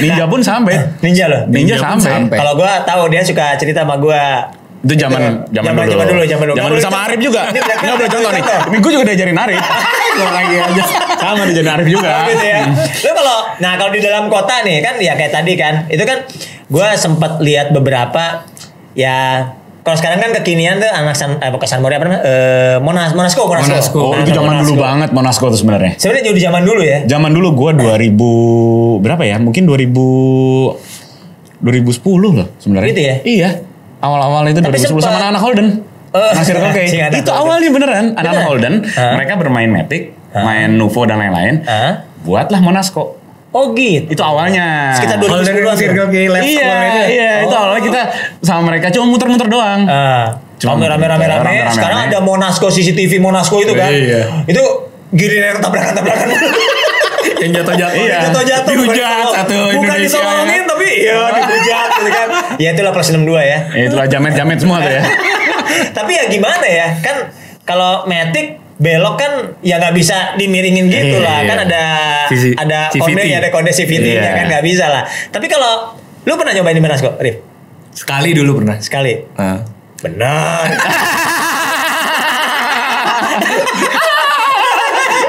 Ninja pun sampai. Ninja loh. Ninja, Ninja sampai. sampai. Kalau gua tahu dia suka cerita sama gua Itu zaman zaman Zaman- dulu. zaman dulu, zaman dulu. Zaman dulu sama. Arif juga. Enggak boleh contoh nih. Ini gue juga diajarin Arif. Gua lagi aja. Sama diajarin Arif juga. gitu ya. Lu kalau nah kalau di dalam kota nih kan ya kayak tadi kan itu kan gua sempat lihat beberapa ya kalau sekarang kan kekinian tuh anak San, eh, bukan San Mori apa namanya? Eh, Monas, Monasco, Monasco. Monasco. Oh, Nah, itu zaman dulu banget Monasco tuh sebenarnya. Sebenarnya jauh di zaman dulu ya. Zaman dulu gue 2000 berapa ya? Mungkin 2000 2010 loh sebenarnya. Gitu ya? Iya. Awal-awal itu Tapi 2010 sama sempet- anak-anak Holden. Oh, Nasir Koke. si anak itu awalnya beneran anak-anak? Holden. Hah? Mereka bermain Matic, main Nuvo dan lain-lain. Hah? Buatlah Monasco. Oh gitu. Itu awalnya. Sekitar Holden 2010 Circle K Lab Iya, itu. iya, itu Oh. awalnya kita sama mereka cuma muter-muter doang. Ah, Cuma rame rame rame rame. rame-rame. Sekarang ada Monasco CCTV Monasco itu kan. Iya. Itu giliran tabrakan tabrakan. Yang jatuh-jatuh. Iya. Jatuh jatuh. Dihujat satu Bukan disolongin tapi ya dihujat gitu kan. Ya itulah plus 62 ya. Ya, itulah jamet-jamet semua tuh ya. tapi ya gimana ya kan kalau Matic belok kan ya nggak bisa dimiringin gitu Iya, lah iya. kan ada Visi- ada CVT. kondenya ada kode CVT nya Iya. kan nggak bisa lah tapi kalau lu pernah nyobain di Monasco Rif Sekali dulu pernah. sekali Nah. benar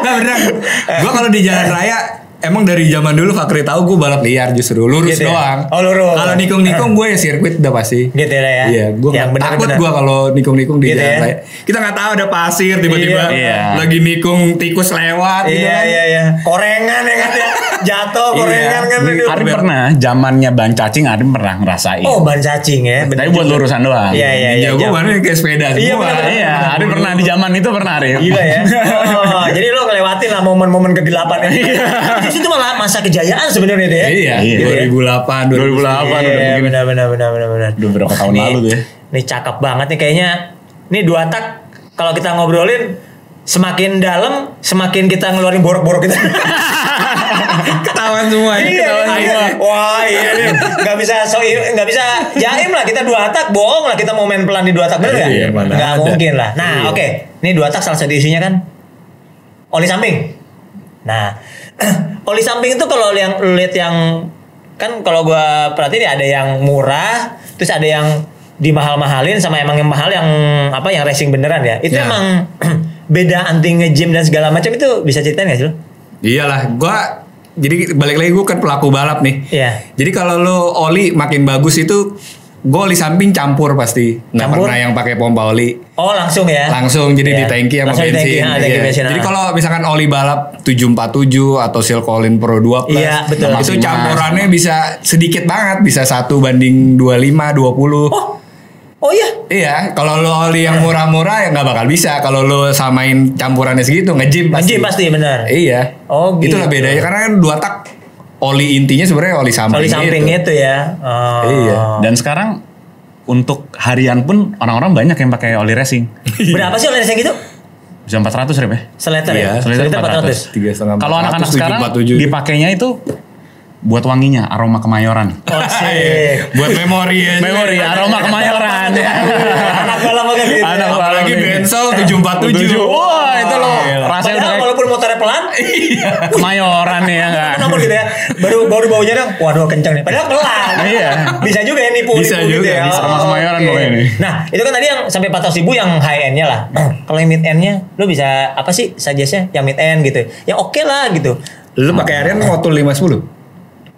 Nah beneran. Gue kalau di jalan raya Emang dari zaman dulu Fakri tahu gue balap liar justru lurus Gitu ya? doang. Oh, lurus. Kalau nikung-nikung gue ya sirkuit udah pasti. gitu lah ya Iya, gue yang benar takut gue kalau nikung-nikung di Gitu jalan ya? raya. Kita nggak tahu ada pasir tiba-tiba Iya. lagi nikung tikus lewat gitu iya kan. iya iya korengan ya kan jatuh Iya. korengan kan Iya. aduh. Arif pernah zamannya ban cacing Arif pernah ngerasain. oh ban cacing ya Tapi buat lurusan doang. iya iya iya Ya gue jam- mana kayak sepeda Iya, semua. bener-bener. Iya, Arif pernah di zaman itu pernah Arif. Gila ya. Oh, jadi lo ngelewatin lah momen-momen kegelapan itu. Itu malah masa kejayaan sebenarnya itu ya. Iya, Iya. 2008, 2008 Iya, udah begini. benar benar benar benar benar. Udah berapa tahun lalu tuh ya. Nih cakep banget nih kayaknya. Nih dua tak kalau kita ngobrolin semakin dalam semakin kita ngeluarin borok-borok kita. Ketahuan semua. ya. Iya, Ketahuan iya. semua. Wah, iya. Nggak bisa so nggak bisa jaim lah kita dua tak, bohong lah kita mau main pelan di dua tak bener nggak? Iya, Nggak mungkin lah. Nah, Iya. oke. Ini dua tak salah satu isunya kan oli samping. Nah, oli samping itu kalau yang lihat yang kan kalau gua perhatiin ya ada yang murah, terus ada yang dimahal-mahalin sama emang yang mahal yang apa yang racing beneran ya. Itu Ya. emang beda anti nge-gym dan segala macam itu bisa ceritain gak sih lu? Iyalah, gua jadi balik lagi gue kan pelaku balap nih. Iya. Jadi kalau lo oli makin bagus itu gue oli samping campur pasti. Nggak Campur? pernah yang pakai pompa oli. Oh, langsung ya. Langsung jadi Iya. di tangki sama Langsung di bensin. tangki, ah, tangki Iya. bensin, Jadi ah. kalau misalkan oli balap 747 atau Silcolin Pro 2 Plus, Iya, betul. itu campurannya bisa sedikit banget, bisa satu banding 25, 20. Oh, oh iya. Iya, kalau lo oli yang murah-murah ya nggak bakal bisa. Kalau lo samain campurannya segitu nge-gym pasti. Anjing pasti bener. Iya. Oh, Itulah gitu. bedanya karena kan dua tak oli intinya sebenarnya oli samping. Oli samping gitu. itu ya. Oh. Iya. Dan sekarang untuk harian pun orang-orang banyak yang pakai oli racing. Berapa sih oli racing itu? Bisa 400 rep ya? Seliter Iya, ya? seliter Seliter 400. 400. Tiga setengah. Kalau anak-anak 400, sekarang 747. dipakainya itu buat wanginya, aroma kemayoran. Oh, sih. buat memori ya. Memori, aroma kemayoran. Anak balap pakai gitu. Anak ya. balap. Apalagi Gitu. Bensol 747. Wah, itu loh. Rasanya Padahal udah walaupun motornya pelan, kemayoran nih ya enggak? namun gitu ya. Baru baru baunya dong, waduh kenceng nih. Padahal pelan. Iya. Bisa juga ya nipu Bisa nipu gitu juga, ya. bisa. Sama Kemayoran pokoknya nih. Nah, itu kan tadi yang sampai 400 ribu yang high end-nya lah. Kalau yang mid end-nya, lu bisa apa sih suggest-nya? Yang mid end gitu. Yang oke lah gitu. Lu pakai harian motul 510?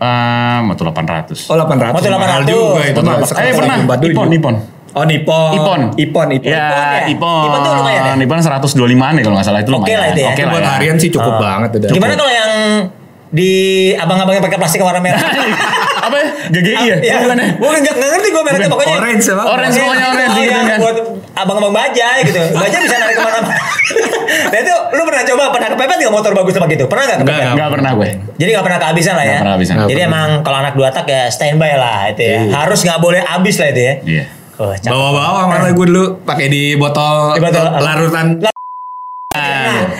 Ah, motor 800. Oh 800. Motul 800. Mahal juga itu Motor mah. apa? Eh pernah 747. Ipon, Ipon. Oh Nippon. Ipon. Ipon, Ipon. Ya, ya? Ipon. Ipon tuh lumayan ya? Ipon 125-an deh kalau nggak salah itu Oke lumayan. lah itu ya. Oke Itu lah buat ya. harian sih cukup banget udah. Gimana kalau yang di abang-abang yang pakai plastik warna merah? Apa ya? GGI ya? Iya. Bukan ya? Gue nggak nggak ngerti gue mereknya Bukan. pokoknya. Orange apa? Orange pokoknya orange Oh, gitu yang kan. buat abang-abang bajai gitu. Bajai bisa narik ke mana-mana. nah itu lu pernah coba pernah kepepet nggak motor bagus sama gitu? Pernah nggak kepepet? Enggak, Enggak pernah gue. Jadi nggak pernah kehabisan lah ya. Nggak pernah kehabisan. Jadi Nggak emang kalau anak dua tak ya standby lah itu ya. Harus nggak boleh habis lah itu ya. Iya. Oh. Bawa-bawa malah gue dulu pakai di botol, Di botol- larutan Nah,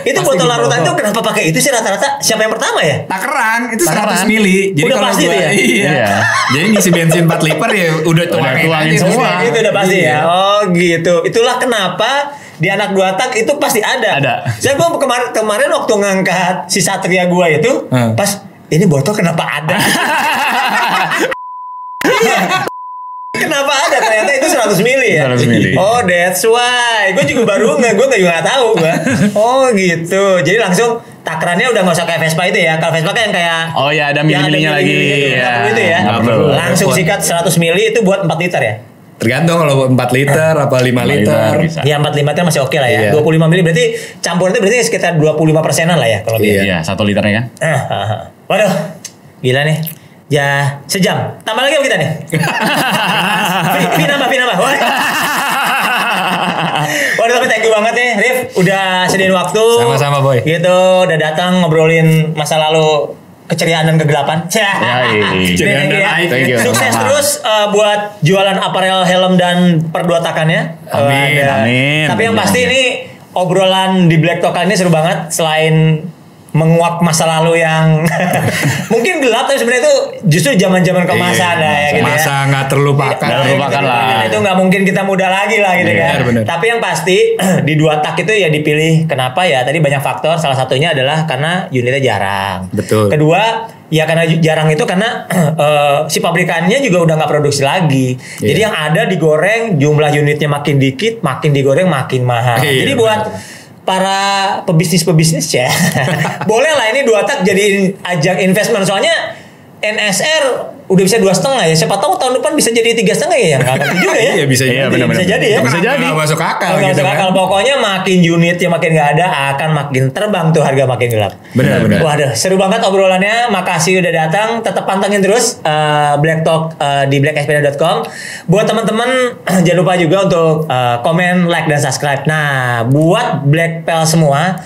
itu Pasti botol larutan itu kenapa pakai itu sih rata-rata? Siapa yang pertama ya? takaran itu Takaran. 100 mili. Jadi Udah kalau pasti gua, tuh ya? Iya. Iya. Jadi ngisi bensin 4 liter ya udah tuangin, tuangin aja semua. Itu udah pasti Iya. ya. Oh gitu. Itulah kenapa di anak dua tak itu pasti ada. Ada. Saya gua kemarin kemarin waktu ngangkat si Satria gua itu Hmm. pas ini botol kenapa ada? Iya. Kenapa ada? Ternyata itu 100 mili ya. 100 mili. Oh, that's why. Gue juga baru nggak, gue juga nggak tahu gue. Oh gitu. Jadi langsung takarannya udah nggak usah kayak Vespa itu ya. Kalau Vespa kan yang kayak Oh ya ada yang mili-milinya lagi. mili-milinya itu, nggak Ya. perlu itu ya. Nggak perlu. Langsung sikat 100 mili itu buat 4 liter ya. Tergantung kalau 4 liter apa 5 liter. bisa. Ya 45 liter masih oke lah ya. Iya. 25 mili berarti campur itu berarti sekitar 25 persenan lah ya kalau Iya. gitu. Iya, satu liternya kan. Ah, ah, ah. Waduh, gila nih. Ya sejam. Tambah lagi apa kita nih? banget nih Rif Udah sediain waktu Sama-sama, Boy. Gitu udah datang ngobrolin masa lalu Keceriaan dan kegelapan Cah. Yai. Keceriaan dan ya. aib. Thank you. Sukses terus uh, buat jualan aparel, helm dan perduatakannya Amin, Wadah. amin. Tapi yang Amin. pasti ini obrolan di Black Talk kali ini seru banget Selain menguak masa lalu yang mungkin gelap tapi sebenarnya itu justru zaman-zaman kemasan Iya, lah ya gitu ya. Masa nggak terlupakan. Nggak terlupakan lah. Itu nggak mungkin kita muda lagi lah gitu Iya, kan. bener. Tapi yang pasti di dua tak itu ya dipilih kenapa ya? Tadi banyak faktor. Salah satunya adalah karena unitnya jarang. Betul. Kedua ya karena jarang itu karena eh, si pabrikannya juga udah nggak produksi lagi. Iya. Jadi yang ada digoreng jumlah unitnya makin dikit, makin digoreng makin mahal. Iya, Jadi buat para pebisnis-pebisnis ya. Boleh lah ini dua tak jadi ajang investment soalnya NSR udah bisa dua setengah ya. Siapa tahu tahun depan bisa jadi tiga setengah ya. Nggak ngerti juga ya. Iya bisa Iya, jadi. benar-benar. Bisa jadi ya. Bisa jadi. nggak masuk akal Nggak gitu masuk kan. akal. Pokoknya makin unitnya makin nggak ada akan makin terbang tuh harga makin gelap. Benar, benar. Waduh, seru banget obrolannya. Makasih udah datang. Tetap pantengin terus eh, Black Talk eh, di blackspeda.com. Buat teman-teman jangan lupa juga untuk eh, komen, like dan subscribe. Nah, buat Black Pel semua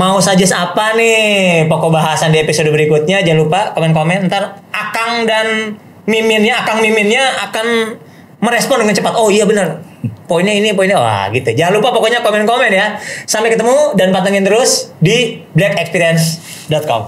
Mau suggest apa nih pokok bahasan di episode berikutnya jangan lupa komen-komen ntar Akang dan Miminnya Akang Miminnya akan merespon dengan cepat. Oh iya benar. Poinnya ini, poinnya wah gitu. Jangan lupa pokoknya komen-komen ya. Sampai ketemu dan pantengin terus di blackexperience.com.